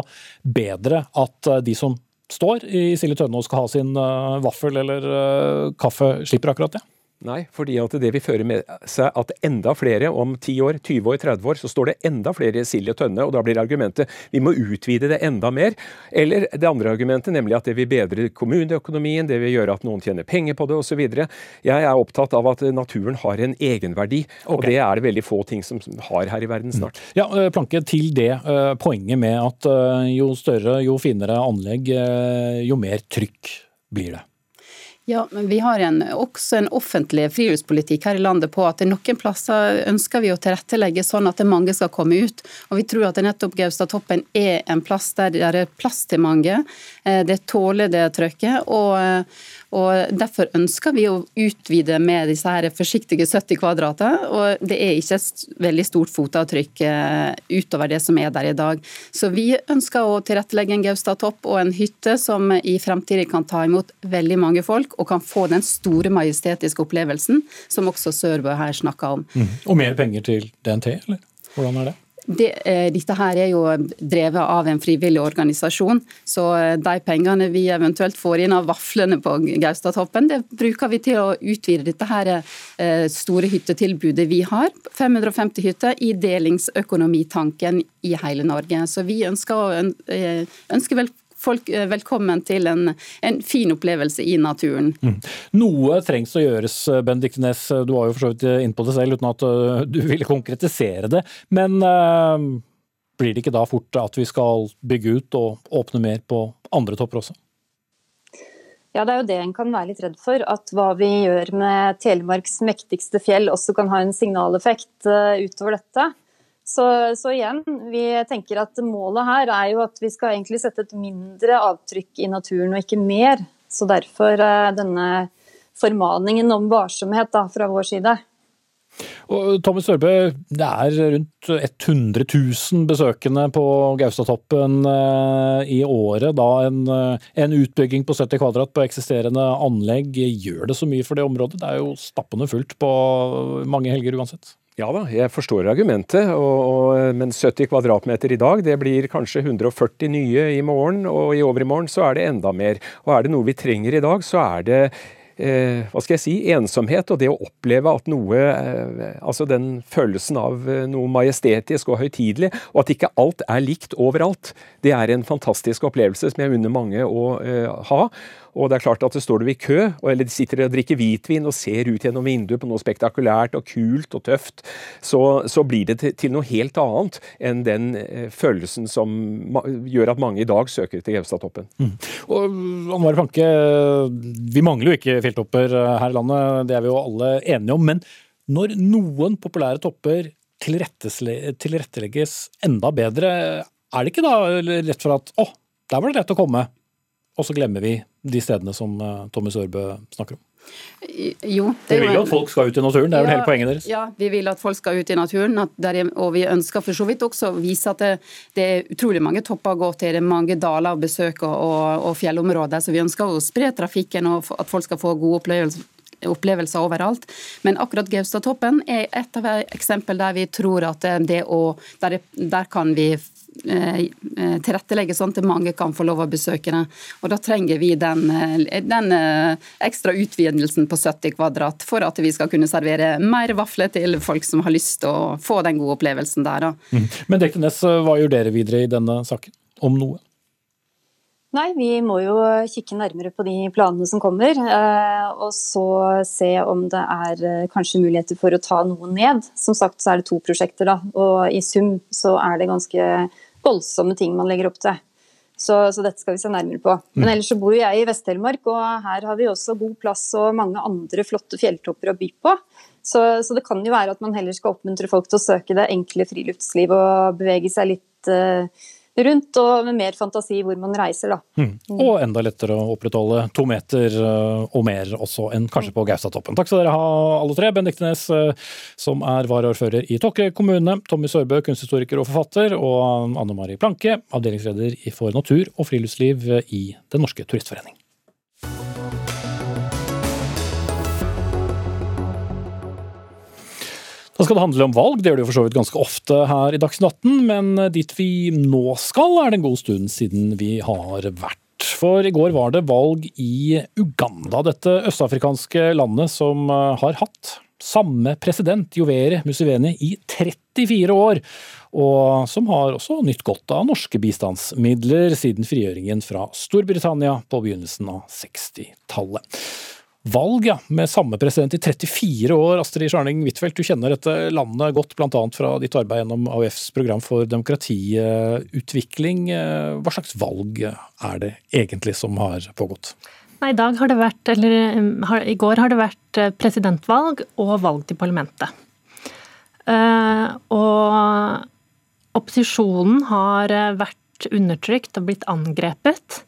bedre at de som står i Silje Tønne og skal ha sin uh, vaffel eller uh, kaffe, slipper akkurat det? Nei, fordi at det vil føre med seg at enda flere, om 10 år, 20 år, 30 år, så står det enda flere Silje Tønne, og da blir argumentet vi må utvide det enda mer. Eller det andre argumentet, nemlig at det vil bedre kommuneøkonomien, det vil gjøre at noen tjener penger på det osv. Jeg er opptatt av at naturen har en egenverdi, okay. og det er det veldig få ting som har her i verden snart. Mm. Ja, eh, Planke, til det eh, poenget med at eh, jo større, jo finere anlegg, jo mer trykk blir det. Ja, men Vi har en, også en offentlig friluftspolitikk her i landet på at noen plasser ønsker vi å tilrettelegge sånn at mange skal komme ut. Og Vi tror at nettopp Gaustatoppen er en plass der det er plass til mange. Eh, det tåler det trøkket. og og Derfor ønsker vi å utvide med disse her forsiktige 70 kvadrater. og Det er ikke et veldig stort fotavtrykk eh, utover det som er der i dag. Så vi ønsker å tilrettelegge en Gaustad-topp og en hytte som i fremtiden kan ta imot veldig mange folk, og kan få den store majestetiske opplevelsen som også Sørbø her snakka om. Mm. Og mer penger til DNT, eller hvordan er det? Det, eh, dette her er jo drevet av en frivillig organisasjon, så eh, de pengene vi eventuelt får inn av vaflene på Gaustatoppen, det bruker vi til å utvide dette her eh, store hyttetilbudet vi har. 550 hytter i delingsøkonomitanken i hele Norge. Så vi ønsker, ønsker vel folk eh, velkommen til en, en fin opplevelse i naturen. Mm. Noe trengs å gjøres, Benedicte Næss. Du var jo for så vidt inne på det selv uten at eh, du ville konkretisere det. Men uh, blir det ikke da fort at vi skal bygge ut og åpne mer på andre topper også? Ja, Det er jo det en kan være litt redd for. At hva vi gjør med Telemarks mektigste fjell også kan ha en signaleffekt utover dette. Så, så, igjen, vi tenker at målet her er jo at vi skal egentlig sette et mindre avtrykk i naturen, og ikke mer. Så derfor eh, denne formaningen om varsomhet da, fra vår side. Og Thomas Sørbø, det er rundt 100 000 besøkende på Gaustatoppen eh, i året. Da en, eh, en, utbygging på 70 kvadrat på eksisterende anlegg, gjør det så mye for det området? Det er jo stappende fullt på mange helger uansett. Ja da, jeg forstår argumentet, og, og, men 70 kvadratmeter i dag, det blir kanskje 140 nye i morgen, og i overmorgen så er det enda mer. Og er det noe vi trenger i dag, så er det eh, hva skal jeg si, ensomhet og det å oppleve at noe eh, Altså den følelsen av eh, noe majestetisk og høytidelig, og at ikke alt er likt overalt. Det er en fantastisk opplevelse som jeg unner mange å eh, ha. Og det er klart at det står du i kø, eller de sitter og drikker hvitvin og ser ut gjennom vinduet på noe spektakulært og kult og tøft, så, så blir det til, til, noe helt annet enn den eh, følelsen som gjør at mange i dag søker til Gaustatoppen. Mm. Og Anvar Fanke, vi mangler jo ikke fjelltopper her i landet, det er vi jo alle enige om. men når noen populære topper tilrettelegges enda bedre, er det ikke da rett for at å, der var det lett å komme, og så glemmer vi de stedene som Tommy Sørbø snakker om? Jo. Det vi vil jo at folk skal ut i naturen, det er vel hele poenget deres? Ja, vi vil at folk skal ut i naturen, og vi ønsker for så vidt også å vise at det, det, er utrolig mange topper å gå til, det er mange daler å besøke og, og fjellområder. Så vi ønsker å spre trafikken og at folk skal få gode opplevelser opplevelser overalt. Men akkurat Gaustatoppen er et av eksempel der vi tror at det å Der, der kan vi Eh, eh, tilrettelegge sånn at mange kan få lov å besøke det. Og Da trenger vi den, eh, den ekstra utvidelsen på 70 kvadrat for at vi skal kunne servere mer vafler til folk som har lyst til å få den gode opplevelsen der. Mm. Men Dekkenes, hva gjør dere videre i denne saken, om noe? Nei, vi må jo kikke nærmere på de planene som kommer. Og så se om det er kanskje muligheter for å ta noe ned. Som sagt så er det to prosjekter, da. Og i sum så er det ganske voldsomme ting man legger opp til. Så, så, dette skal vi se nærmere på. Men mm. ellers så bor jo jeg i Vest-Telemark, og her har vi også god plass og mange andre flotte fjelltopper å by på. Så, så, det kan jo være at man heller skal oppmuntre folk til å søke det enkle friluftsliv og bevege seg litt uh, rundt, og med mer fantasi hvor man reiser, da. Mm. Og enda lettere å opprettholde to meter eh, og mer også enn kanskje på Gaustatoppen. Takk skal dere ha alle tre. Benedikte Næss, som er varaordfører i Tokke kommune, Tommy Sørbø, kunsthistoriker og forfatter, og Anne Mari Planke, avdelingsleder for natur og friluftsliv i Den norske turistforening. Da skal det handle om valg, det gjør det jo for så vidt ganske ofte her i Dagsnytt 18, men dit vi nå skal er det en god stund siden vi har vært. For i går var det valg i Uganda, dette østafrikanske landet som eh, har hatt samme president, Jovere Museveni, i 34 år, og som har også nytt godt av norske bistandsmidler siden frigjøringen fra Storbritannia på begynnelsen av 60-tallet valg ja, med samme president i 34 år. Astrid Scharning Huitfeldt, du kjenner dette landet godt, bl.a. fra ditt arbeid gjennom AUFs program for demokratiutvikling. Hva slags valg er det egentlig som har pågått? Nei, i, dag har det vært, eller, I går har det vært eh, presidentvalg og valg til parlamentet. Uh, og opposisjonen har eh, vært undertrykt og blitt angrepet.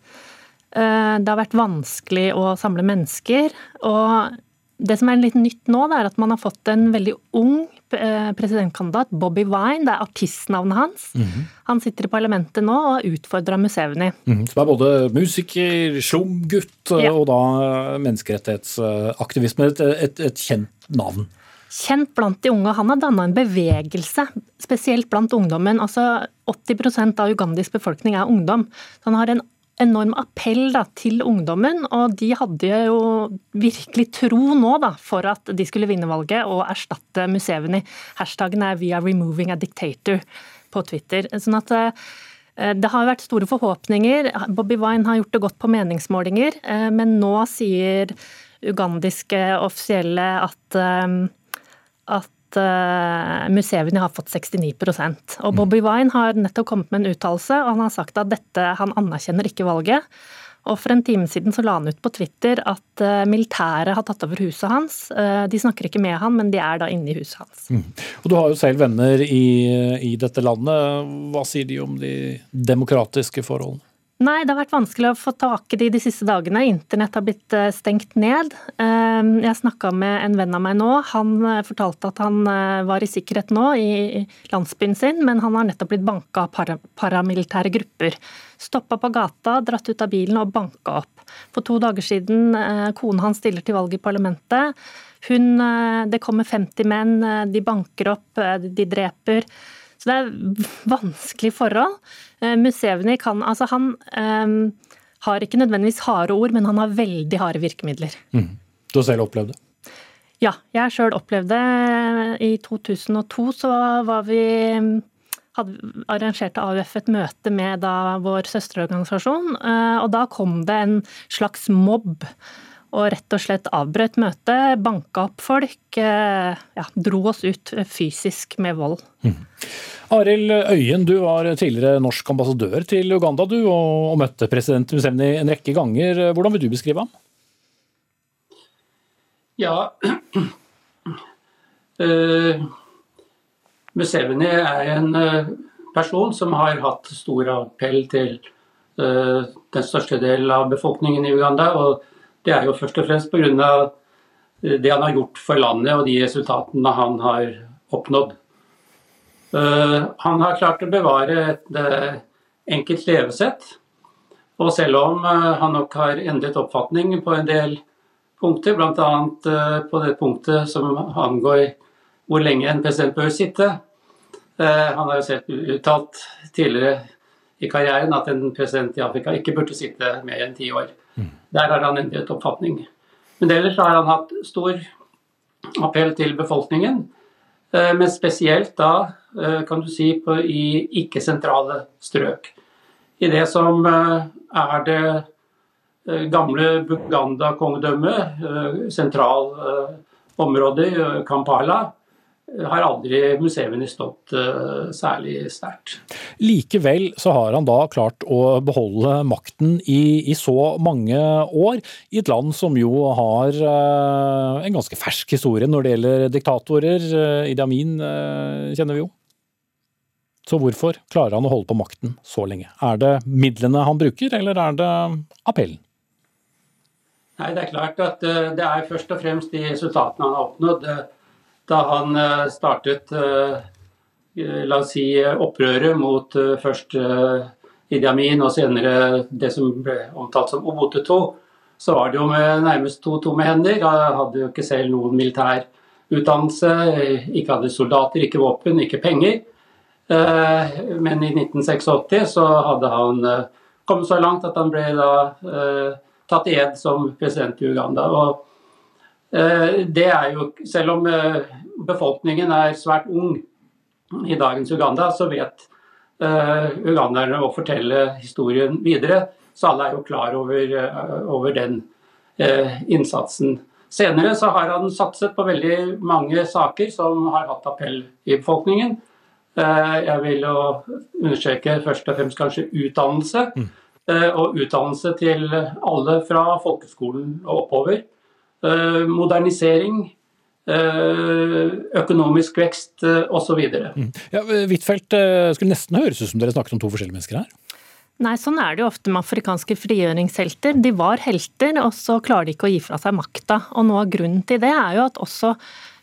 Eh, det har vært vanskelig å samle mennesker. Og det som er litt nytt nå, er at man har fått en veldig ung eh, presidentkandidat, Bobby Wine. Det er artistnavnet hans. Mm -hmm. Han sitter i parlamentet nå og utfordrer Museveni. Mm, som er både musiker, slumgutt ja. og da menneskerettighetsaktivisme. Et, et, et kjent navn kjent blant de unge. Han har danna en bevegelse, spesielt blant ungdommen. Altså 80% av ugandisk befolkning er ungdom. Så han har en enorm appell da, til ungdommen, og de hadde jo virkelig tro nå da, for at de skulle vinne valget og erstatte Museveni. Hashtagen er 'We are removing a dictator' på Twitter. Sånn at eh, det har vært store forhåpninger. Bobby Wine har gjort det godt på meningsmålinger, eh, men nå sier ugandiske offisielle at, eh, at uh, Museveni har fått 69% Og Bobby Wine har nettopp kommet med en uttalelse, og han har sagt at dette, han anerkjenner ikke valget. Og For en time siden så la han ut på Twitter at uh, militæret har tatt over huset hans. Uh, de snakker ikke med han, men de er da inne i huset hans. Mm. Og Du har jo selv venner i, i dette landet. Hva sier de om de demokratiske forholdene? Nei, det har vært vanskelig å få tak i de de siste dagene. Internett har blitt eh, stengt ned. Ehm, jeg snakka med en venn av meg nå. Han eh, fortalte at han eh, var i sikkerhet nå i landsbyen sin, men han har nettopp blitt banka av paramilitære grupper. Stoppa på gata, dratt ut av bilen og banka opp. For to dager siden kona hans stiller til valg i parlamentet. Hun, det kommer 50 menn, de banker opp, de dreper. Så det er vanskelige forhold. Eh, Museveni kan Altså, han um, har ikke nødvendigvis harde ord, men han har veldig harde virkemidler. Mm. Du har selv opplevd det? Ja, jeg sjøl opplevd det. I 2002 så var vi hadde arrangerte AUF et møte med da vår søsterorganisasjon, eh, og da kom det en slags mobb og rett og slett avbrøt møtet, banka opp folk, eh, ja, dro oss ut fysisk med vold. Mm. Arild Øyen, du var tidligere norsk ambassadør til Uganda du, og møtte president Musevni en rekke ganger. Hvordan vil du beskrive ham? Ja, uh, Museveni er en uh, person som har hatt stor appell til den største delen av befolkningen i Uganda. og Det er jo først og fremst pga. det han har gjort for landet og de resultatene han har oppnådd. Han har klart å bevare et enkelt levesett. Og selv om han nok har endret oppfatning på en del punkter, bl.a. på det punktet som angår hvor lenge en president bør sitte. Han har jo selv uttalt tidligere i karrieren at en president i Afrika ikke burde sitte mer enn ti år. Der har han endret oppfatning. Men ellers har han hatt stor appell til befolkningen. Eh, men spesielt da, eh, kan du si, på, i ikke-sentrale strøk. I det som eh, er det gamle Buganda-kongedømmet, sentral område, Kampala, har aldri museene stått uh, særlig sterkt. Likevel så har han da klart å beholde makten i, i, så mange år, i et land som jo har uh, en ganske fersk historie når det gjelder diktatorer. Uh, Idi Amin kjenner vi jo. Så hvorfor klarer han å holde på makten så lenge? Er det midlene han bruker, eller er det appellen? Nei, Det er klart at det er først og fremst de resultatene han har oppnådd da han eh, startet eh, la oss si, opprøret mot eh, først Idi Amin og senere det som ble omtalt som Obote II, så var det jo med nærmest to tomme hender. Han hadde jo ikke selv noen militær utdannelse, ikke hadde soldater, ikke våpen, ikke penger. Men i 1986 så hadde han kommet så langt at han ble da tatt i ed som president i Uganda. og Eh, det er jo, Selv om eh, befolkningen er svært ung i dagens Uganda, så vet uh, uganderne å fortelle historien videre. Så alle er jo klar over, over den innsatsen. Senere så har han satset på veldig mange saker som har hatt appell i befolkningen. Jeg vil jo understreke først og fremst kanskje utdannelse. Mm. Og utdannelse til alle fra folkeskolen og oppover. Eh, modernisering, eh, økonomisk vekst eh, osv. Mm. Ja, Huitfeldt, skulle nesten høres ut som dere snakket om to forskjellige mennesker her? Nei, sånn er det jo ofte med afrikanske frigjøringshelter. De var helter, og så klarer de ikke å gi fra seg makta. Og noe av grunnen til det er jo at også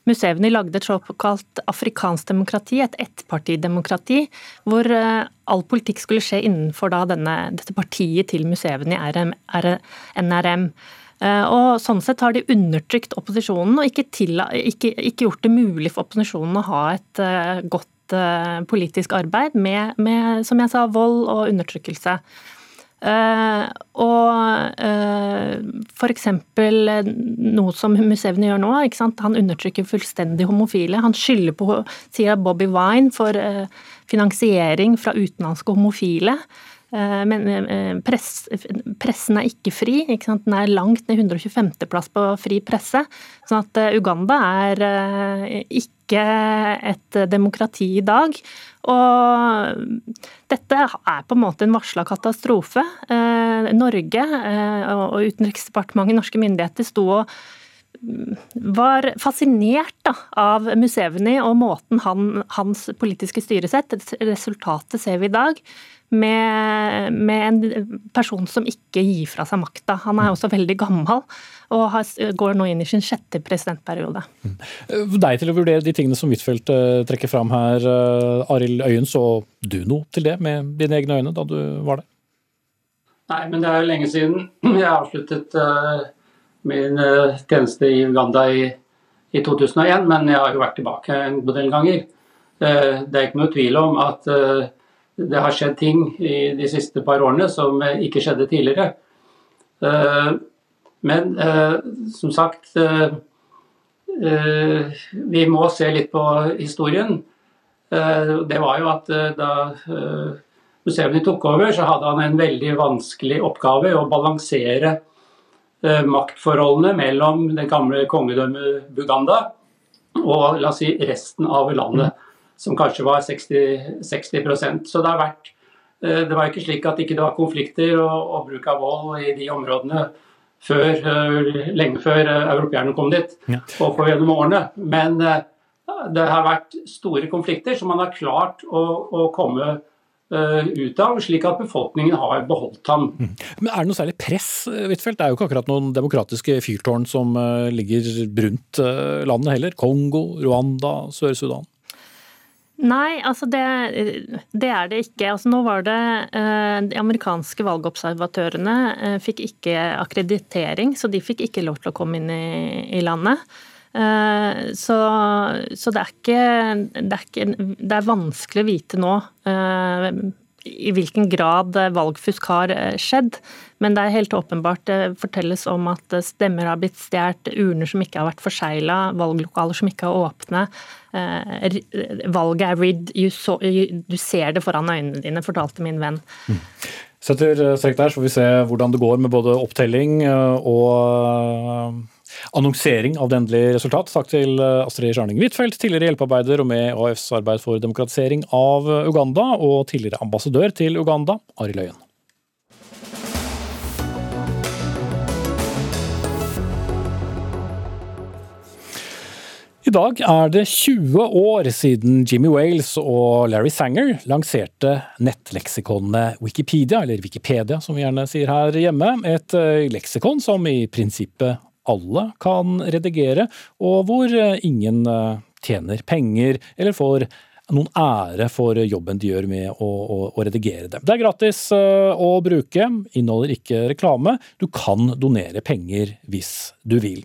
Museveni lagde et såkalt afrikansk demokrati, et ettpartidemokrati, hvor all politikk skulle skje innenfor denne, dette partiet til Museveni, NRM. Eh, og Sånn sett har de undertrykt opposisjonen og ikke, til, ikke, ikke gjort det mulig for opposisjonen å ha et uh, godt uh, politisk arbeid med, med, som jeg sa, vold og undertrykkelse. Uh, og uh, f.eks. noe som Museveni gjør nå. Han undertrykker fullstendig homofile. Han skylder på, sier Bobby Wine, for uh, finansiering fra utenlandske homofile. Eh, men eh, press, pressen er ikke fri. Ikke Den er langt ned 125.-plass på fri presse. sånn at eh, Uganda er ikke et demokrati i dag. Og dette er på en måte en varsla katastrofe. Norge og Utenriksdepartementet, norske myndigheter, sto og mm, var fascinert da, av Museveni og måten han, hans politiske styresett Resultatet ser vi i dag med, med, en person som ikke gir fra seg makta. Han er også veldig gammel og har, går nå inn i sin sjette presidentperiode. Mm. Deg til å vurdere de tingene som Huitfeldt uh, trekker fram her. Uh, Arild Øyen, så du noe til det med dine egne øyne da du var det? Nei, men det er jo lenge siden jeg avsluttet uh, min tjeneste i Uganda i, i, 2001, men jeg har jo vært tilbake en god del ganger. det er ikke noe tvil om at det har skjedd ting i de siste par årene som ikke skjedde tidligere. Eh, men eh, som sagt eh, Vi må se litt på historien. Det var jo at da museene tok over, så hadde han en veldig vanskelig oppgave å balansere maktforholdene mellom det gamle kongedømmet Buganda og la oss si, resten av landet som kanskje var 60, 60 Så det har vært eh, Det var ikke slik at ikke det var konflikter og, og, bruk av vold i de områdene før, eh, lenge før eh, europeerne kom dit, ja. og for gjennom årene. Men det har vært store konflikter som man har klart å, å komme ut av, slik at befolkningen har beholdt ham. Mm. Men Er det noe særlig press, Huitfeldt? Det er jo ikke akkurat noen demokratiske fyrtårn som ligger rundt landet heller. Kongo, Rwanda, Sør-Sudan? Nei, altså det, det, er det ikke. Altså nå var det eh, De amerikanske valgobservatørene eh, fikk ikke akkreditering, så de fikk ikke lov til å komme inn i, i landet. Eh, så, så det, er ikke, det, er ikke, det er vanskelig å vite nå i hvilken grad valgfusk har skjedd. Men det er helt åpenbart det fortelles om at stemmer har blitt stjålet, urner som ikke har vært forsegla, valglokaler som ikke er åpne. Eh, valget er ridd, du ser det foran øynene dine, fortalte min venn. Mm. Setter strek der, så får vi se hvordan det går med både opptelling eh, og eh, annonsering av det endelige resultat. Takk til Astrid Skjarning Huitfeldt, tidligere hjelpearbeider og med AFs arbeid for demokratisering av Uganda, og tidligere ambassadør til Uganda, Arild Øyen. I dag er det 20 år siden Jimmy Wales og Larry Sanger lanserte nettleksikonet Wikipedia, eller Wikipedia som vi gjerne sier her hjemme. Et eh, leksikon som i prinsippet alle kan redigere, og hvor eh, ingen eh, tjener penger eller får noen ære for jobben de gjør med å, å, å redigere det. Det er gratis å bruke, inneholder ikke reklame. Du kan donere penger hvis du vil.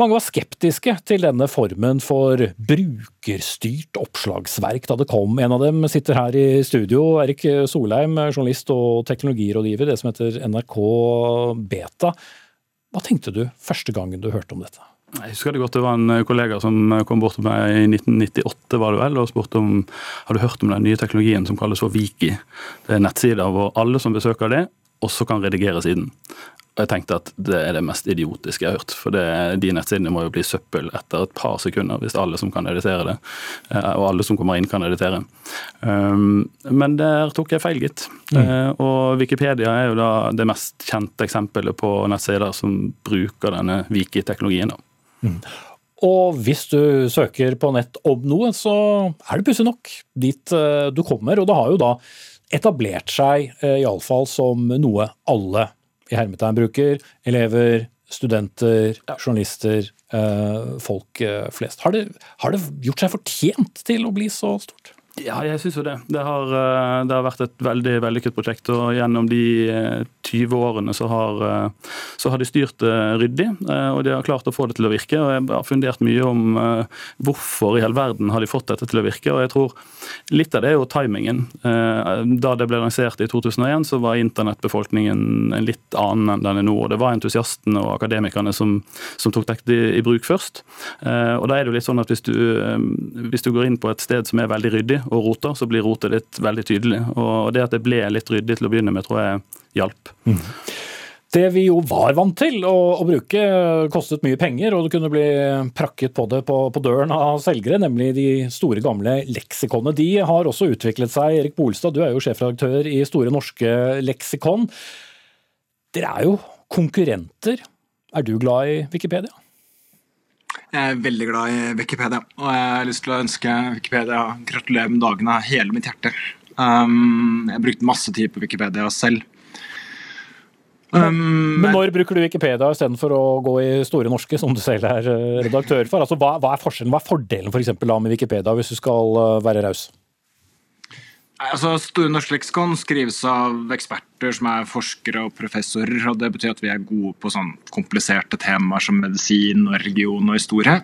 Mange var skeptiske til denne formen for brukerstyrt oppslagsverk da det kom. En av dem sitter her i studio, Erik Solheim, journalist og teknologirådgiver, det som heter NRK Beta. Hva tenkte du første gangen du hørte om dette? Jeg husker det godt det var en kollega som kom bort til meg i 1998 var det vel, og spurte om har du hørt om den nye teknologien som kalles for Viki. Det er nettsider hvor alle som besøker det, også kan redigere siden. Og jeg tenkte at det er det mest idiotiske jeg har hørt. For det, de nettsidene må jo bli søppel etter et par sekunder, hvis alle som kan editere det, eh, og alle som kommer inn, kan editere. Um, men der tok jeg feil, gitt. Mm. Uh, og Wikipedia er jo da det mest kjente eksempelet på nettsider som bruker denne Wiki-teknologien. Mm. Og hvis du søker på nett om noe, så er det pussig nok dit uh, du kommer. Og det har jo da etablert seg, iallfall som noe alle i hermetegn bruker, elever, studenter, journalister, eh, folk eh, flest. Har det, har det gjort seg fortjent til å bli så stort? Ja, jeg syns jo det. Det har, eh, det har, vært et veldig vellykket prosjekt. og Gjennom de 20 eh, årene så har, eh, så har, de styrt det ryddig, og de har klart å få det til å virke. og Jeg har fundert mye om hvorfor i hele verden har de fått dette til å virke. og jeg tror Litt av det er jo timingen. Da det ble lansert i 2001, så var internettbefolkningen en litt annen enn den er nå. og Det var entusiastene og akademikerne som, som tok dette i bruk først. Og da er det jo litt sånn at hvis du, hvis du går inn på et sted som er veldig ryddig, og roter, så blir rotet ditt veldig tydelig. Og det at det ble litt ryddig til å begynne med, tror jeg hjalp. Mm. Det vi jo var vant til å, å, bruke, kostet mye penger, og det kunne bli prakket på det på, på, døren av selgere, nemlig de store, gamle leksikonene. De har også utviklet seg. Erik Bolstad, du er jo sjefredaktør i Store norske leksikon. Dere er jo konkurrenter. Er du glad i Wikipedia? Jeg er veldig glad i Wikipedia, og jeg har lyst til å ønske Wikipedia gratulerer med dagen av hele mitt hjerte. Um, jeg brukte masse tid på Wikipedia selv. Um, men når bruker du Wikipedia istedenfor å gå i Store norske, som du selv er redaktør for? Altså, hva, hva, er forskjellen, hva er fordelen for eksempel, med Wikipedia, hvis du skal eh, være raus? Altså, Store norsk leksikon skrives av eksperter som er forskere og professorer. og Det betyr at vi er gode på sånn kompliserte temaer som medisin, og religion og historie.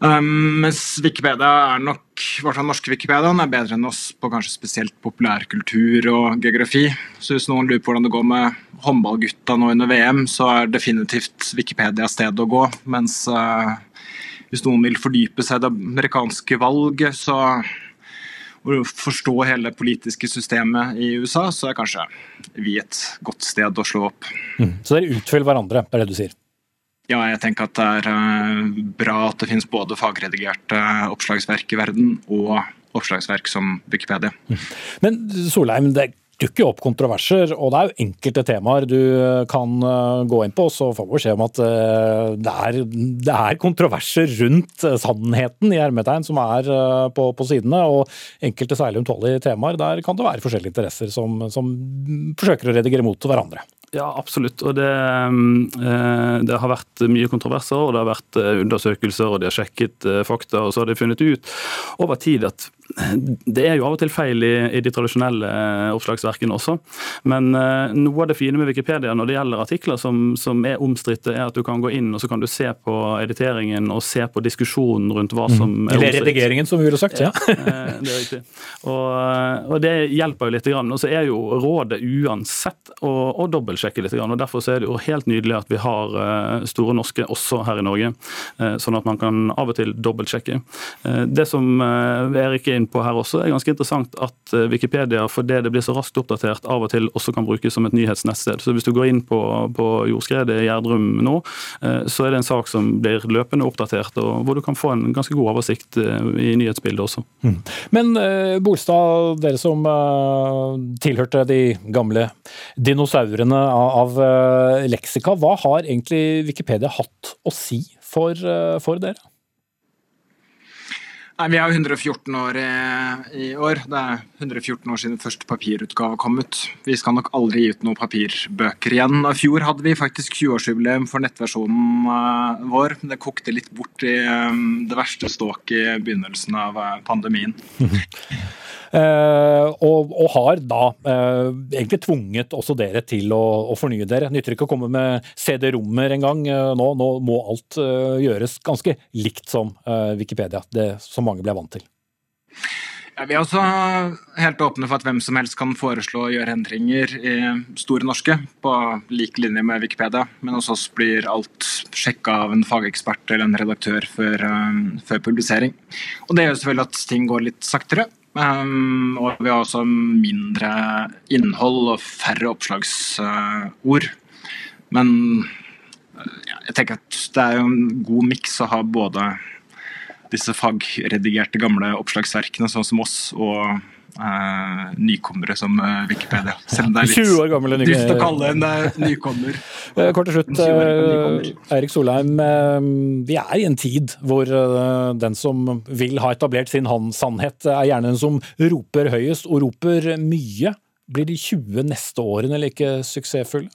Um, mens Wikipedia er nok, hvert fall norske er bedre enn oss på kanskje spesielt populærkultur og geografi. Så hvis noen lurer på hvordan det går med håndballgutta nå under VM, så er definitivt Wikipedia stedet å gå. Mens uh, hvis noen vil fordype seg i det amerikanske valget, så å forstå hele det politiske systemet i USA, så er kanskje vi et godt sted å slå opp. Mm. Så dere utfyller hverandre, er det du sier? Ja, jeg tenker at det er eh, bra at det finnes både fagredigerte oppslagsverk i verden og oppslagsverk som Wikipedia. Mm. Men Solheim, det dukker jo opp kontroverser, og det er jo enkelte temaer du kan gå inn på. Så får vi se om at det er, det er kontroverser rundt sannheten i hermetegn som er på, på, sidene. Og enkelte særlig ømtålige temaer, der kan det være forskjellige interesser som, som forsøker å redigere mot hverandre. Ja, absolutt. Og det, eh, det, har vært mye kontroverser, og det har vært eh, undersøkelser, og de har sjekket eh, fakta, og så har de funnet ut over tid at det er jo av og til feil i, i de tradisjonelle oppslagsverkene også. Men uh, noe av det fine med Wikipedia når det gjelder artikler som, som er omstridte, er at du kan gå inn og så kan du se på editeringen og se på diskusjonen rundt hva som mm. er omstridt. Eller redigeringen, som vi ville sagt. ja. ja det er riktig. Og, og, det hjelper jo litt. Og så er jo rådet uansett å, å dobbeltsjekke litt. og Derfor er det jo helt nydelig at vi har eh, Store norske også her i Norge, eh, sånn at man kan av og til dobbeltsjekke. Eh, det som Erik er inne på her også, er ganske interessant at Wikipedia, fordi det blir så raskt oppdatert, av og til også kan brukes som et nyhetsnettsted. Så Hvis du går inn på, på jordskredet i Gjerdrum nå, så er det en sak som blir løpende oppdatert, og hvor du kan få en ganske god oversikt i nyhetsbildet også. Mm. Men Bolstad, dere som tilhørte de gamle dinosaurene av eh, leksika. Hva har egentlig Wikipedia hatt å si for, eh, for dere? Nei, Vi er jo 114 år i, i, år. Det er 114 år siden første papirutgave kom ut. Vi skal nok aldri gi ut noen papirbøker igjen. I fjor hadde vi faktisk 20-årsjubileum for nettversjonen uh, vår. Det kokte litt bort i um, det verste ståket i begynnelsen av pandemien. Eh, og, og, har da eh, egentlig tvunget også dere til å, å fornye dere. Nytter ikke å komme med CD-rommer engang eh, nå. Nå må alt gjøres ganske likt som Wikipedia, det som mange ble vant til. Ja, vi er også helt åpne for at hvem som helst kan foreslå å gjøre endringer i Store norske, på lik linje med Wikipedia. Men hos oss blir alt sjekka av en fagekspert eller en redaktør før, før publisering. Og det gjør selvfølgelig at ting går litt saktere. Um, og vi har også mindre innhold og færre oppslagsord. Men jeg tenker at det er jo en god miks å ha både disse fagredigerte gamle oppslagsverkene, sånn som oss, og uh, nykommere som uh, Wikipedia. Selv om det er litt 20 år gamle dyst å kalle en nykommer. Eh, kort til slutt, Eirik Solheim. Vi er i en tid hvor den som vil ha etablert sin sannhet, er gjerne den som roper høyest, og roper mye. Blir de 20 neste årene like suksessfulle?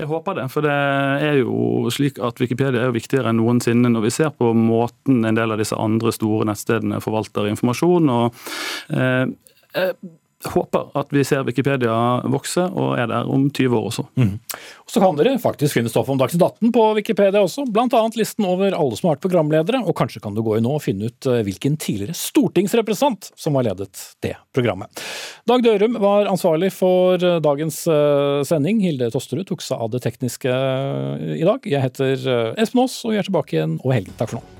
Jeg håper det, for det er jo slik at Wikipedia er jo viktigere enn noensinne når vi ser på måten en del av disse andre store nettstedene forvalter informasjon. og eh, jeg håper at vi ser Wikipedia vokse, og er der om 20 år også. Mm. Og Så kan dere faktisk finne stoff om Dagsnytt 18 på Wikipedia også, bl.a. listen over alle som har vært programledere, og kanskje kan du gå i nå og finne ut eh, hvilken tidligere stortingsrepresentant som har ledet det programmet. Dag Dørum var ansvarlig for eh, dagens eh, sending. Hilde Tosterud tok seg av det tekniske i dag. Jeg heter Espen Aas, og vi er tilbake igjen over helgen. Takk for nå.